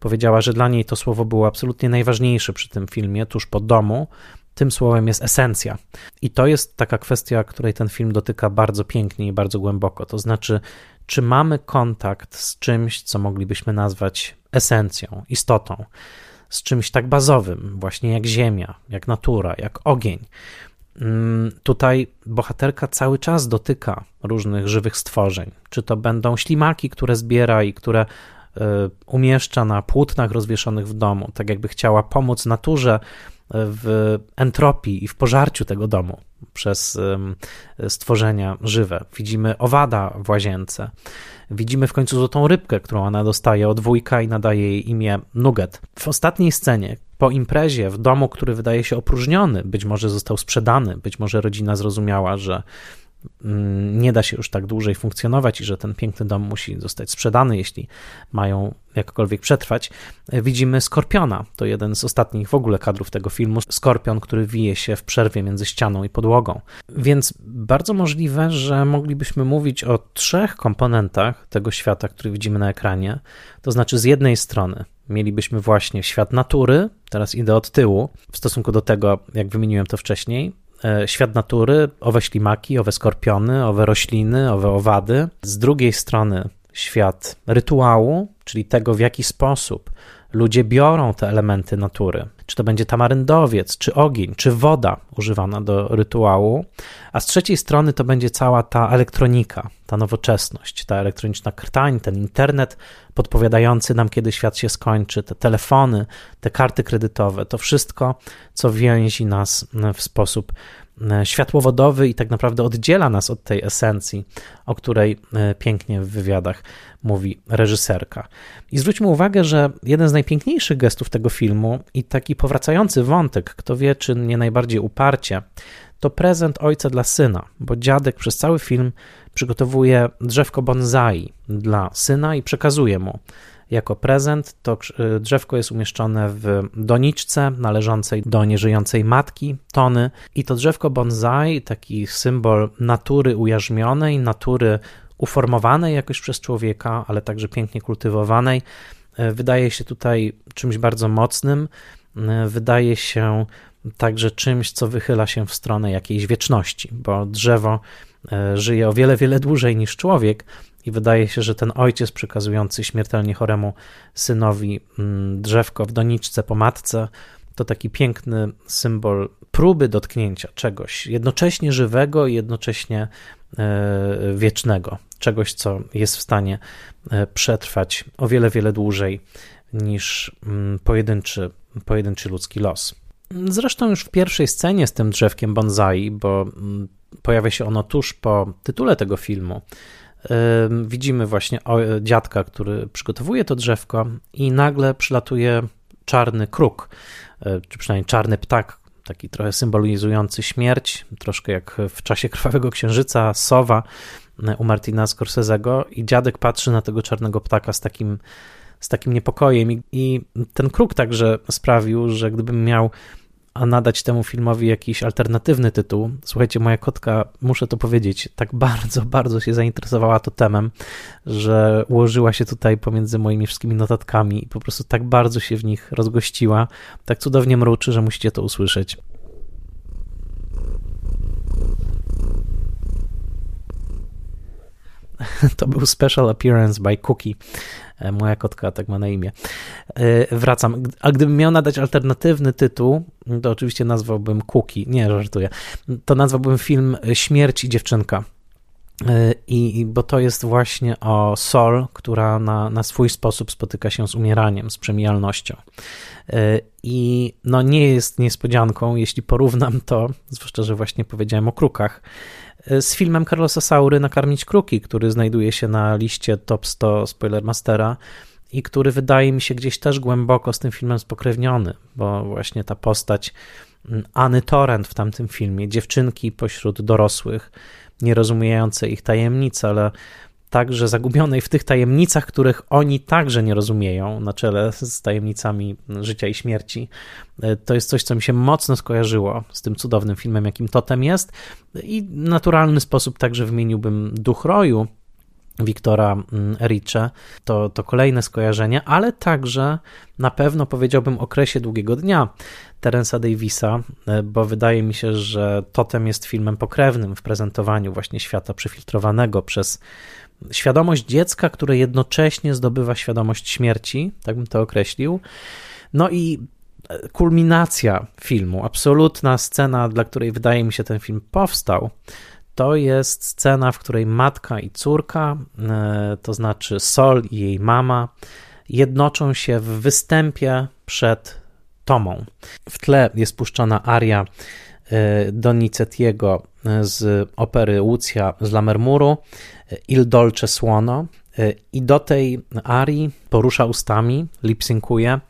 Powiedziała, że dla niej to słowo było absolutnie najważniejsze przy tym filmie, tuż po domu. Tym słowem jest esencja. I to jest taka kwestia, której ten film dotyka bardzo pięknie i bardzo głęboko. To znaczy, czy mamy kontakt z czymś, co moglibyśmy nazwać esencją, istotą, z czymś tak bazowym, właśnie jak ziemia, jak natura, jak ogień. Mm, tutaj bohaterka cały czas dotyka różnych żywych stworzeń. Czy to będą ślimaki, które zbiera i które e, umieszcza na płótnach rozwieszonych w domu, tak jakby chciała pomóc naturze w entropii i w pożarciu tego domu przez stworzenia żywe. Widzimy owada w łazience. Widzimy w końcu złotą rybkę, którą ona dostaje od wujka i nadaje jej imię Nugget. W ostatniej scenie, po imprezie w domu, który wydaje się opróżniony, być może został sprzedany, być może rodzina zrozumiała, że Mm, nie da się już tak dłużej funkcjonować i że ten piękny dom musi zostać sprzedany, jeśli mają jakkolwiek przetrwać. Widzimy Skorpiona, to jeden z ostatnich w ogóle kadrów tego filmu. Skorpion, który wije się w przerwie między ścianą i podłogą. Więc bardzo możliwe, że moglibyśmy mówić o trzech komponentach tego świata, który widzimy na ekranie. To znaczy, z jednej strony mielibyśmy właśnie świat natury, teraz idę od tyłu, w stosunku do tego, jak wymieniłem to wcześniej, E, świat natury, owe ślimaki, owe skorpiony, owe rośliny, owe owady. Z drugiej strony świat rytuału, czyli tego, w jaki sposób ludzie biorą te elementy natury. Czy to będzie tamaryndowiec, czy ogień, czy woda używana do rytuału, a z trzeciej strony to będzie cała ta elektronika, ta nowoczesność, ta elektroniczna krtań, ten internet podpowiadający nam, kiedy świat się skończy, te telefony, te karty kredytowe, to wszystko, co więzi nas w sposób światłowodowy i tak naprawdę oddziela nas od tej esencji, o której e, pięknie w wywiadach mówi reżyserka. I zwróćmy uwagę, że jeden z najpiękniejszych gestów tego filmu i taki powracający wątek, kto wie, czy nie najbardziej uparcie, to prezent ojca dla syna, bo dziadek przez cały film przygotowuje drzewko bonsai dla syna i przekazuje mu jako prezent. To y, drzewko jest umieszczone w doniczce należącej do nieżyjącej matki Tony i to drzewko bonsai, taki symbol natury ujarzmionej, natury uformowanej jakoś przez człowieka, ale także pięknie kultywowanej, y, wydaje się tutaj czymś bardzo mocnym, y, wydaje się także czymś, co wychyla się w stronę jakiejś wieczności, bo drzewo żyje o wiele, wiele dłużej niż człowiek, i wydaje się, że ten ojciec przekazujący śmiertelnie choremu synowi mm, drzewko w doniczce po matce to taki piękny symbol próby dotknięcia czegoś jednocześnie żywego i jednocześnie e, wiecznego, czegoś, co jest w stanie e, przetrwać o wiele, wiele dłużej niż mm, pojedynczy, pojedynczy ludzki los. Zresztą już w pierwszej scenie z tym drzewkiem bonsai, bo mm, pojawia się ono tuż po tytule tego filmu, widzimy właśnie dziadka, który przygotowuje to drzewko i nagle przylatuje czarny kruk, e, czy przynajmniej czarny ptak, taki trochę symbolizujący śmierć, troszkę jak w czasie Krwawego Księżyca, sowa e, u Martina Scorsese'ego i dziadek patrzy na tego czarnego ptaka z takim, z takim niepokojem I, i ten kruk także sprawił, że gdybym miał a nadać temu filmowi jakiś alternatywny tytuł. Słuchajcie, moja kotka, muszę to powiedzieć, tak bardzo, bardzo się zainteresowała to temem, że ułożyła się tutaj pomiędzy moimi wszystkimi notatkami i po prostu tak bardzo się w nich rozgościła, tak cudownie mruczy, że musicie to usłyszeć. To był special appearance by Cookie. E, moja kotka tak ma na imię. E, wracam. A gdybym miał nadać alternatywny tytuł, to oczywiście nazwałbym Cookie. Nie, żartuję. To nazwałbym film Śmierć i dziewczynka. E, I, bo to jest właśnie o Sol, która na, na swój sposób spotyka się z umieraniem, z przemijalnością. I no nie jest niespodzianką, jeśli porównam to, zwłaszcza, że właśnie powiedziałem o krukach, z filmem Carlosa Saury Nakarmić Kruki, który znajduje się na liście top 100 Spoilermastera i który wydaje mi się gdzieś też głęboko z tym filmem spokrewniony, bo właśnie ta postać mm, Anny Torrent w tamtym filmie, dziewczynki pośród dorosłych, nie rozumiejące ich tajemnic, ale także zagubionej w tych tajemnicach, których oni także nie rozumieją, na czele z tajemnicami życia i śmierci. E, to jest coś, co mi się mocno skojarzyło z tym cudownym filmem, jakim Totem jest i w naturalny sposób także wymieniłbym Duch Roju, Wiktora mm, Ericze, to, to kolejne skojarzenie, ale także na pewno powiedziałbym okresie długiego dnia Terensa Davisa, e, bo wydaje mi się, że Totem jest filmem pokrewnym w prezentowaniu właśnie świata przefiltrowanego przez świadomość dziecka, które jednocześnie zdobywa świadomość śmierci, tak bym to określił. No i kulminacja filmu, absolutna scena, dla której wydaje mi się ten film powstał, to jest scena, w której matka i córka, e, to znaczy Sol i jej mama, jednoczą się w występie przed Tomą. W tle jest puszczona aria e, Donizettiego z opery Lucja z Lammermuru, Il Dolce Suono, i do tej arii porusza ustami, lipsynkuje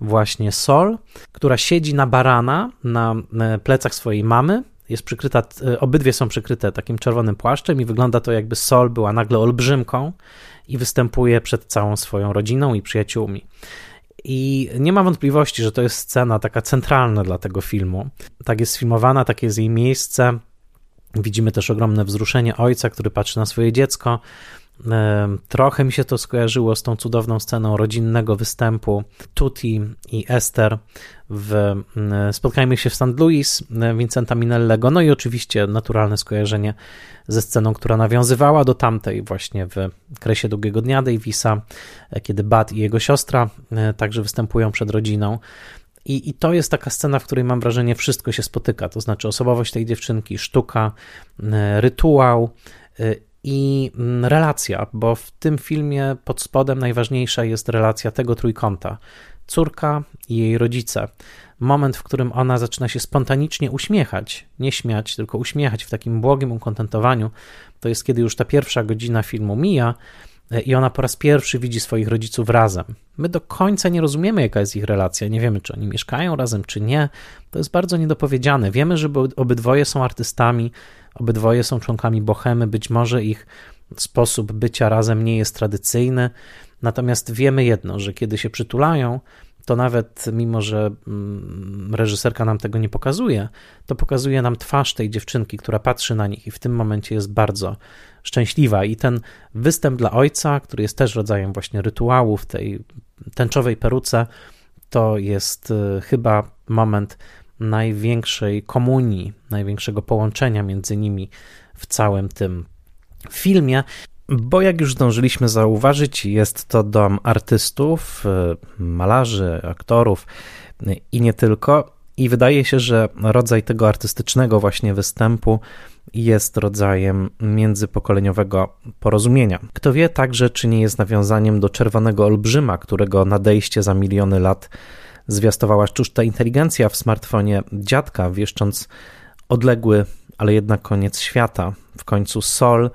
właśnie Sol, która siedzi na barana na e, plecach swojej mamy. Jest przykryta, e, obydwie są przykryte takim czerwonym płaszczem i wygląda to jakby Sol była nagle olbrzymką i występuje przed całą swoją rodziną i przyjaciółmi. I nie ma wątpliwości, że to jest scena taka centralna dla tego filmu. Tak jest sfilmowana, takie jest jej miejsce. Widzimy też ogromne wzruszenie ojca, który patrzy na swoje dziecko. Trochę mi się to skojarzyło z tą cudowną sceną rodzinnego występu Tutti i Esther w Spotkajmy się w St. Louis Vincenta Minellego. No i oczywiście naturalne skojarzenie ze sceną, która nawiązywała do tamtej właśnie w Kresie Długiego Dnia Davisa, kiedy Bud i jego siostra e, także występują przed rodziną. I, I to jest taka scena, w której mam wrażenie, wszystko się spotyka. To znaczy osobowość tej dziewczynki, sztuka, e, rytuał e, i mm, relacja, bo w tym filmie pod spodem najważniejsza jest relacja tego trójkąta. Córka i jej rodzice. Moment, w którym ona zaczyna się spontanicznie uśmiechać, nie śmiać, tylko uśmiechać w takim błogim ukontentowaniu, to jest kiedy już ta pierwsza godzina filmu mija i ona po raz pierwszy widzi swoich rodziców razem. My do końca nie rozumiemy, jaka jest ich relacja, nie wiemy, czy oni mieszkają razem, czy nie. To jest bardzo niedopowiedziane. Wiemy, że obydwoje są artystami, obydwoje są członkami bohemy, być może ich sposób bycia razem nie jest tradycyjny, natomiast wiemy jedno, że kiedy się przytulają, to nawet mimo, że mm, reżyserka nam tego nie pokazuje, to pokazuje nam twarz tej dziewczynki, która patrzy na nich i w tym momencie jest bardzo szczęśliwa. I ten występ dla ojca, który jest też rodzajem właśnie rytuału w tej tęczowej peruce, to jest y, chyba moment największej komunii, największego połączenia między nimi w całym tym filmie. Bo jak już zdążyliśmy zauważyć, jest to dom artystów, y, malarzy, aktorów i nie tylko. I wydaje się, że rodzaj tego artystycznego właśnie występu jest rodzajem międzypokoleniowego porozumienia. Kto wie także, czy nie jest nawiązaniem do czerwonego olbrzyma, którego nadejście za miliony lat zwiastowała sztuczna inteligencja w smartfonie dziadka, wieszcząc odległy, ale jednak koniec świata. W końcu Sol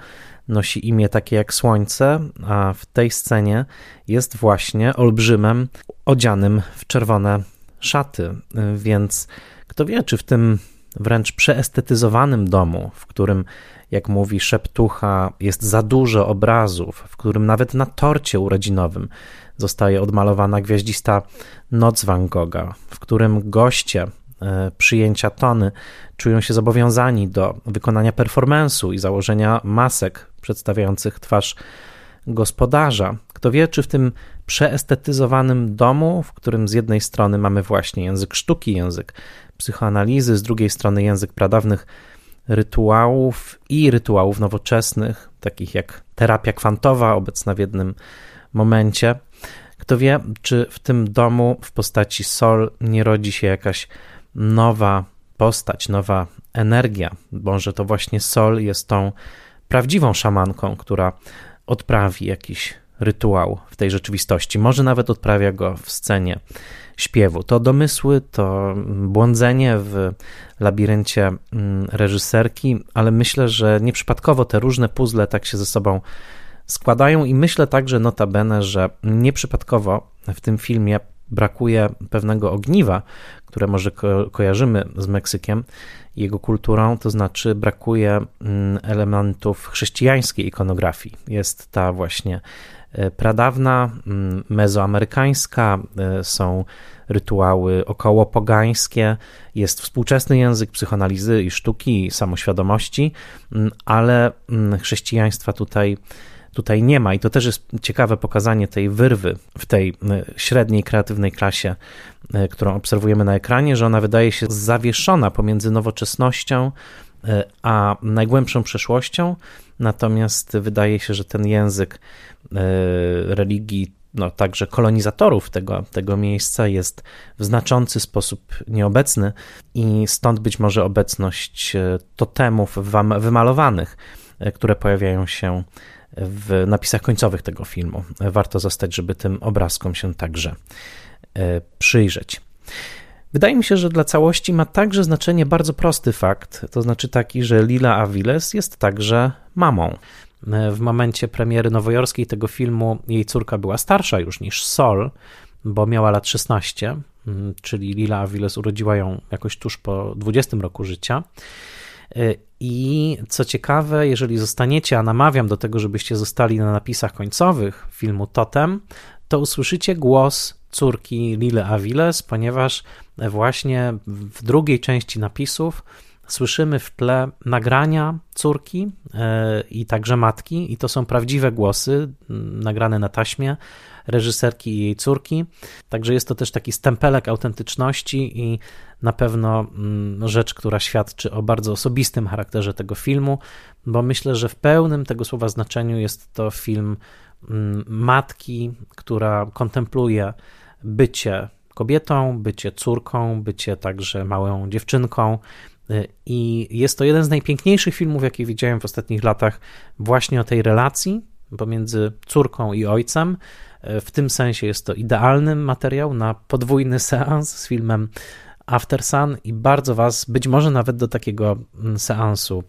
nosi imię takie jak Słońce, a w tej scenie jest właśnie olbrzymem odzianym w czerwone szaty, więc kto wie, czy w tym wręcz przeestetyzowanym domu, w którym, jak mówi szeptucha, jest za dużo obrazów, w którym nawet na torcie urodzinowym zostaje odmalowana gwiaździsta noc Van Gogha, w którym goście e, przyjęcia tony czują się zobowiązani do wykonania performance'u i założenia masek przedstawiających twarz gospodarza. Kto wie, czy w tym przeestetyzowanym domu, w którym z jednej strony mamy właśnie język sztuki, język psychoanalizy, z drugiej strony język pradawnych rytuałów i rytuałów nowoczesnych, takich jak terapia kwantowa, obecna w jednym momencie. Kto wie, czy w tym domu w postaci Sol nie rodzi się jakaś nowa postać, nowa energia, może to właśnie Sol jest tą prawdziwą szamanką, która odprawi jakiś rytuał w tej rzeczywistości. Może nawet odprawia go w scenie śpiewu. To domysły, to błądzenie w labiryncie mm, reżyserki, ale myślę, że nieprzypadkowo te różne puzzle tak się ze sobą składają i myślę także notabene, że nieprzypadkowo w tym filmie brakuje pewnego ogniwa, które może ko kojarzymy z Meksykiem jego kulturą, to znaczy brakuje mm, elementów chrześcijańskiej ikonografii. Jest ta właśnie e, pradawna, mm, mezoamerykańska, e, są rytuały około pogańskie, jest współczesny język psychoanalizy i sztuki, i samoświadomości, mm, ale chrześcijaństwa tutaj tutaj nie ma. I to też jest ciekawe pokazanie tej wyrwy w tej e, średniej kreatywnej klasie, e, którą obserwujemy na ekranie, że ona wydaje się zawieszona pomiędzy nowoczesnością e, a najgłębszą przeszłością. Natomiast wydaje się, że ten język religii no, także kolonizatorów tego, tego miejsca jest w znaczący sposób nieobecny i stąd być może obecność totemów wymalowanych, które pojawiają się w napisach końcowych tego filmu. Warto zostać, żeby tym obrazkom się także e, przyjrzeć. Wydaje mi się, że dla całości ma także znaczenie bardzo prosty fakt, to znaczy taki, że Lila Aviles jest także mamą. E, w momencie premiery nowojorskiej tego filmu jej córka była starsza już niż Sol, bo miała lat 16, czyli Lila Aviles urodziła ją jakoś tuż po 20 roku życia. E, I co ciekawe, jeżeli zostaniecie, a namawiam do tego, żebyście zostali na napisach końcowych filmu Totem, to usłyszycie głos córki Lily Aviles, ponieważ właśnie w drugiej części napisów słyszymy w tle nagrania córki e, i także matki, i to są prawdziwe głosy nagrane na taśmie reżyserki i jej córki. Także jest to też taki stempelek autentyczności i na pewno mm, rzecz, która świadczy o bardzo osobistym charakterze tego filmu, bo myślę, że w pełnym tego słowa znaczeniu jest to film mm, matki, która kontempluje bycie kobietą, bycie córką, bycie także małą dziewczynką. Y, I jest to jeden z najpiękniejszych filmów, jakie widziałem w ostatnich latach, właśnie o tej relacji pomiędzy córką i ojcem. Y, w tym sensie jest to idealny materiał na podwójny seans z filmem After Sun i bardzo Was być może nawet do takiego mm, seansu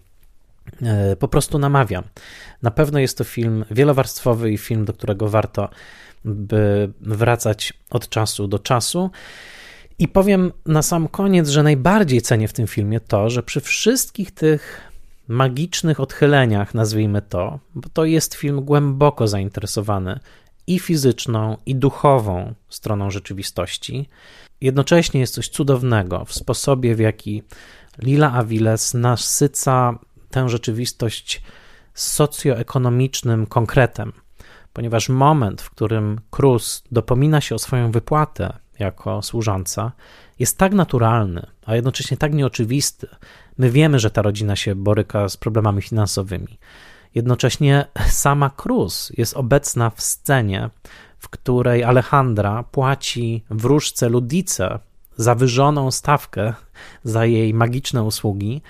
e, po prostu namawiam. Na pewno jest to film wielowarstwowy i film, do którego warto by wracać od czasu do czasu. I powiem na sam koniec, że najbardziej cenię w tym filmie to, że przy wszystkich tych magicznych odchyleniach, nazwijmy to, bo to jest film głęboko zainteresowany i fizyczną, i duchową stroną rzeczywistości. Jednocześnie jest coś cudownego w sposobie, w jaki Lila Aviles nasyca tę rzeczywistość socjoekonomicznym konkretem, ponieważ moment, w którym Cruz dopomina się o swoją wypłatę jako służąca, jest tak naturalny, a jednocześnie tak nieoczywisty. My wiemy, że ta rodzina się boryka z problemami finansowymi. Jednocześnie sama Cruz jest obecna w scenie, w której Alejandra płaci wróżce Ludice zawyżoną stawkę za jej magiczne usługi.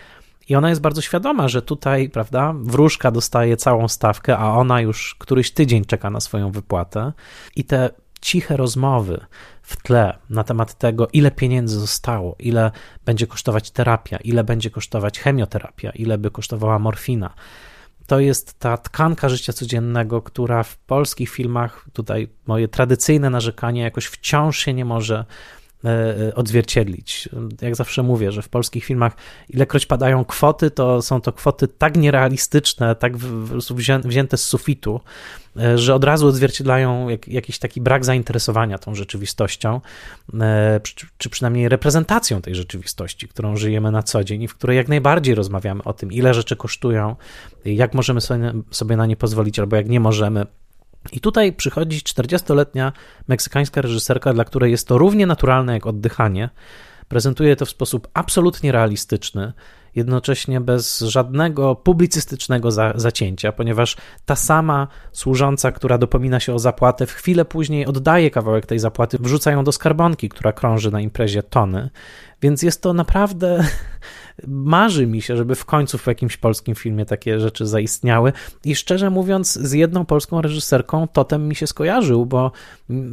I ona jest bardzo świadoma, że tutaj, prawda, wróżka dostaje całą stawkę, a ona już któryś tydzień czeka na swoją wypłatę. I te ciche rozmowy w tle na temat tego, ile pieniędzy zostało, ile będzie kosztować terapia, ile będzie kosztować chemioterapia, ile by kosztowała morfina. To jest ta tkanka życia codziennego, która w polskich filmach, tutaj moje tradycyjne narzekanie, jakoś wciąż się nie może odzwierciedlić. Jak zawsze mówię, że w polskich filmach ilekroć padają kwoty, to są to kwoty tak nierealistyczne, tak wzięte z sufitu, e, że od razu odzwierciedlają jak, jakiś taki brak zainteresowania tą rzeczywistością, czy przynajmniej reprezentacją tej rzeczywistości, którą żyjemy na co dzień i w której jak najbardziej rozmawiamy o tym, ile rzeczy kosztują, jak możemy sobie na nie pozwolić, albo jak nie możemy i tutaj przychodzi 40-letnia meksykańska reżyserka, dla której jest to równie naturalne jak oddychanie. Prezentuje to w sposób absolutnie realistyczny, jednocześnie bez żadnego publicystycznego za, zacięcia, ponieważ ta sama służąca, która dopomina się o zapłatę, w chwilę później oddaje kawałek tej zapłaty, wrzuca ją do skarbonki, która krąży na imprezie tony. Więc jest to naprawdę. Marzy mi się, żeby w końcu w jakimś polskim filmie takie rzeczy zaistniały. I szczerze mówiąc, z jedną polską reżyserką totem mi się skojarzył, bo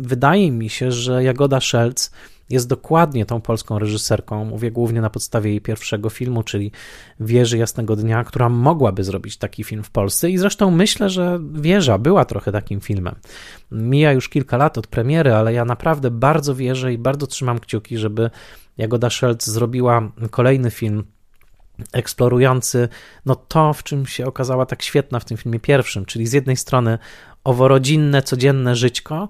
wydaje mi się, że Jagoda Szelc jest dokładnie tą polską reżyserką. Mówię głównie na podstawie jej pierwszego filmu, czyli Wieży Jasnego Dnia, która mogłaby zrobić taki film w Polsce. I zresztą myślę, że Wieża była trochę takim filmem. Mija już kilka lat od premiery, ale ja naprawdę bardzo wierzę i bardzo trzymam kciuki, żeby Jagoda Szelc zrobiła kolejny film eksplorujący no to, w czym się okazała tak świetna w tym filmie pierwszym, czyli z jednej strony oworodzinne, codzienne żyćko,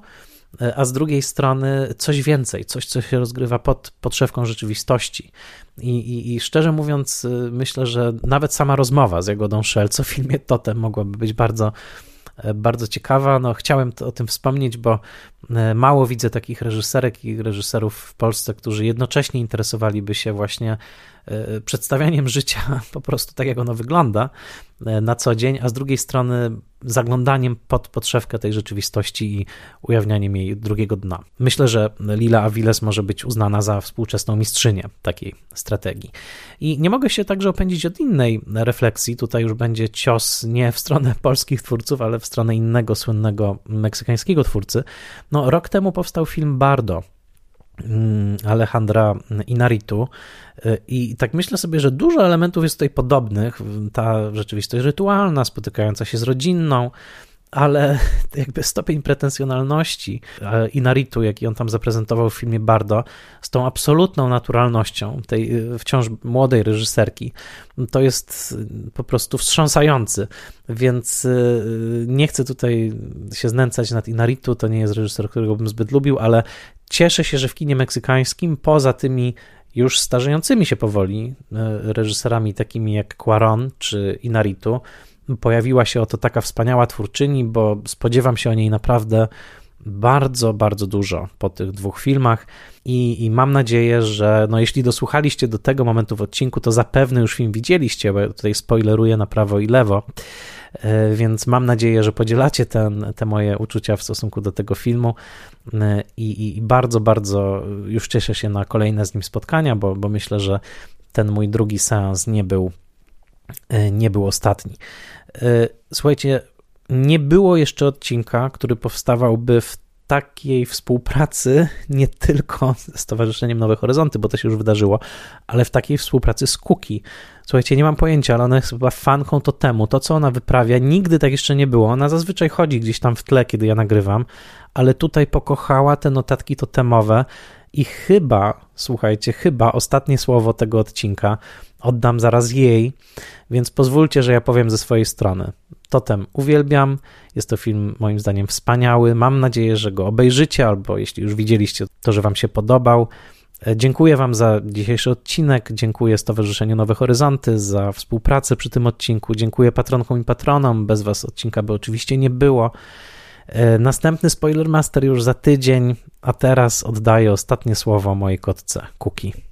a z drugiej strony coś więcej, coś, co się rozgrywa pod podszewką rzeczywistości. I, i, I, szczerze mówiąc, myślę, że nawet sama rozmowa z Jagodą Szelc o filmie Totem mogłaby być bardzo E, bardzo ciekawa. No, chciałem o tym wspomnieć, bo e, mało widzę takich reżyserek i reżyserów w Polsce, którzy jednocześnie interesowaliby się właśnie przedstawianiem życia po prostu tak, jak ono wygląda na co dzień, a z drugiej strony zaglądaniem pod podszewkę tej rzeczywistości i ujawnianiem jej drugiego dna. Myślę, że Lila Aviles może być uznana za współczesną mistrzynię takiej strategii. I nie mogę się także opędzić od innej refleksji. Tutaj już będzie cios nie w stronę polskich twórców, ale w stronę innego słynnego meksykańskiego twórcy. No, rok temu powstał film Bardo Alejandra Inaritu. I tak myślę sobie, że dużo elementów jest tutaj podobnych. Ta rzeczywistość rytualna, spotykająca się z rodzinną, ale jakby stopień pretensjonalności e, Inaritu, jaki on tam zaprezentował w filmie Bardo, z tą absolutną naturalnością tej e, wciąż młodej reżyserki, to jest e, po prostu wstrząsający. Więc nie chcę tutaj się znęcać nad Inaritu, to nie jest reżyser, którego bym zbyt lubił, ale cieszę się, że w kinie meksykańskim, poza tymi już starzejącymi się powoli reżyserami takimi jak Quaron czy Inaritu, pojawiła się oto taka wspaniała twórczyni, bo spodziewam się o niej naprawdę bardzo, bardzo dużo po tych dwóch filmach i, i, mam nadzieję, że no jeśli dosłuchaliście do tego momentu w odcinku, to zapewne już film widzieliście, bo ja tutaj spoileruję na prawo i lewo, e, więc mam nadzieję, że podzielacie ten, te moje uczucia w stosunku do tego filmu e, i, i bardzo, bardzo już cieszę się na kolejne z nim spotkania, bo, bo myślę, że ten mój drugi seans nie był, e, nie był ostatni. E, słuchajcie, nie było jeszcze odcinka, który powstawałby w takiej współpracy nie tylko z Stowarzyszeniem Nowe Horyzonty, bo to się już wydarzyło, ale w takiej współpracy z Kuki. Słuchajcie, nie mam pojęcia, ale ona jest chyba fanką to temu. To, co ona wyprawia, nigdy tak jeszcze nie było. Ona zazwyczaj chodzi gdzieś tam w tle, kiedy ja nagrywam, ale tutaj pokochała te notatki totemowe i chyba, słuchajcie, chyba ostatnie słowo tego odcinka oddam zaraz jej, więc pozwólcie, że ja powiem ze swojej strony. Totem uwielbiam, jest to film moim zdaniem wspaniały. Mam nadzieję, że go obejrzycie, albo jeśli już widzieliście, to że Wam się podobał. E, dziękuję Wam za dzisiejszy odcinek. Dziękuję Stowarzyszeniu Nowe Horyzonty za współpracę przy tym odcinku. Dziękuję patronkom i patronom. Bez Was odcinka by oczywiście nie było. E, następny Spoiler Master już za tydzień, a teraz oddaję ostatnie słowo mojej kotce, Kuki.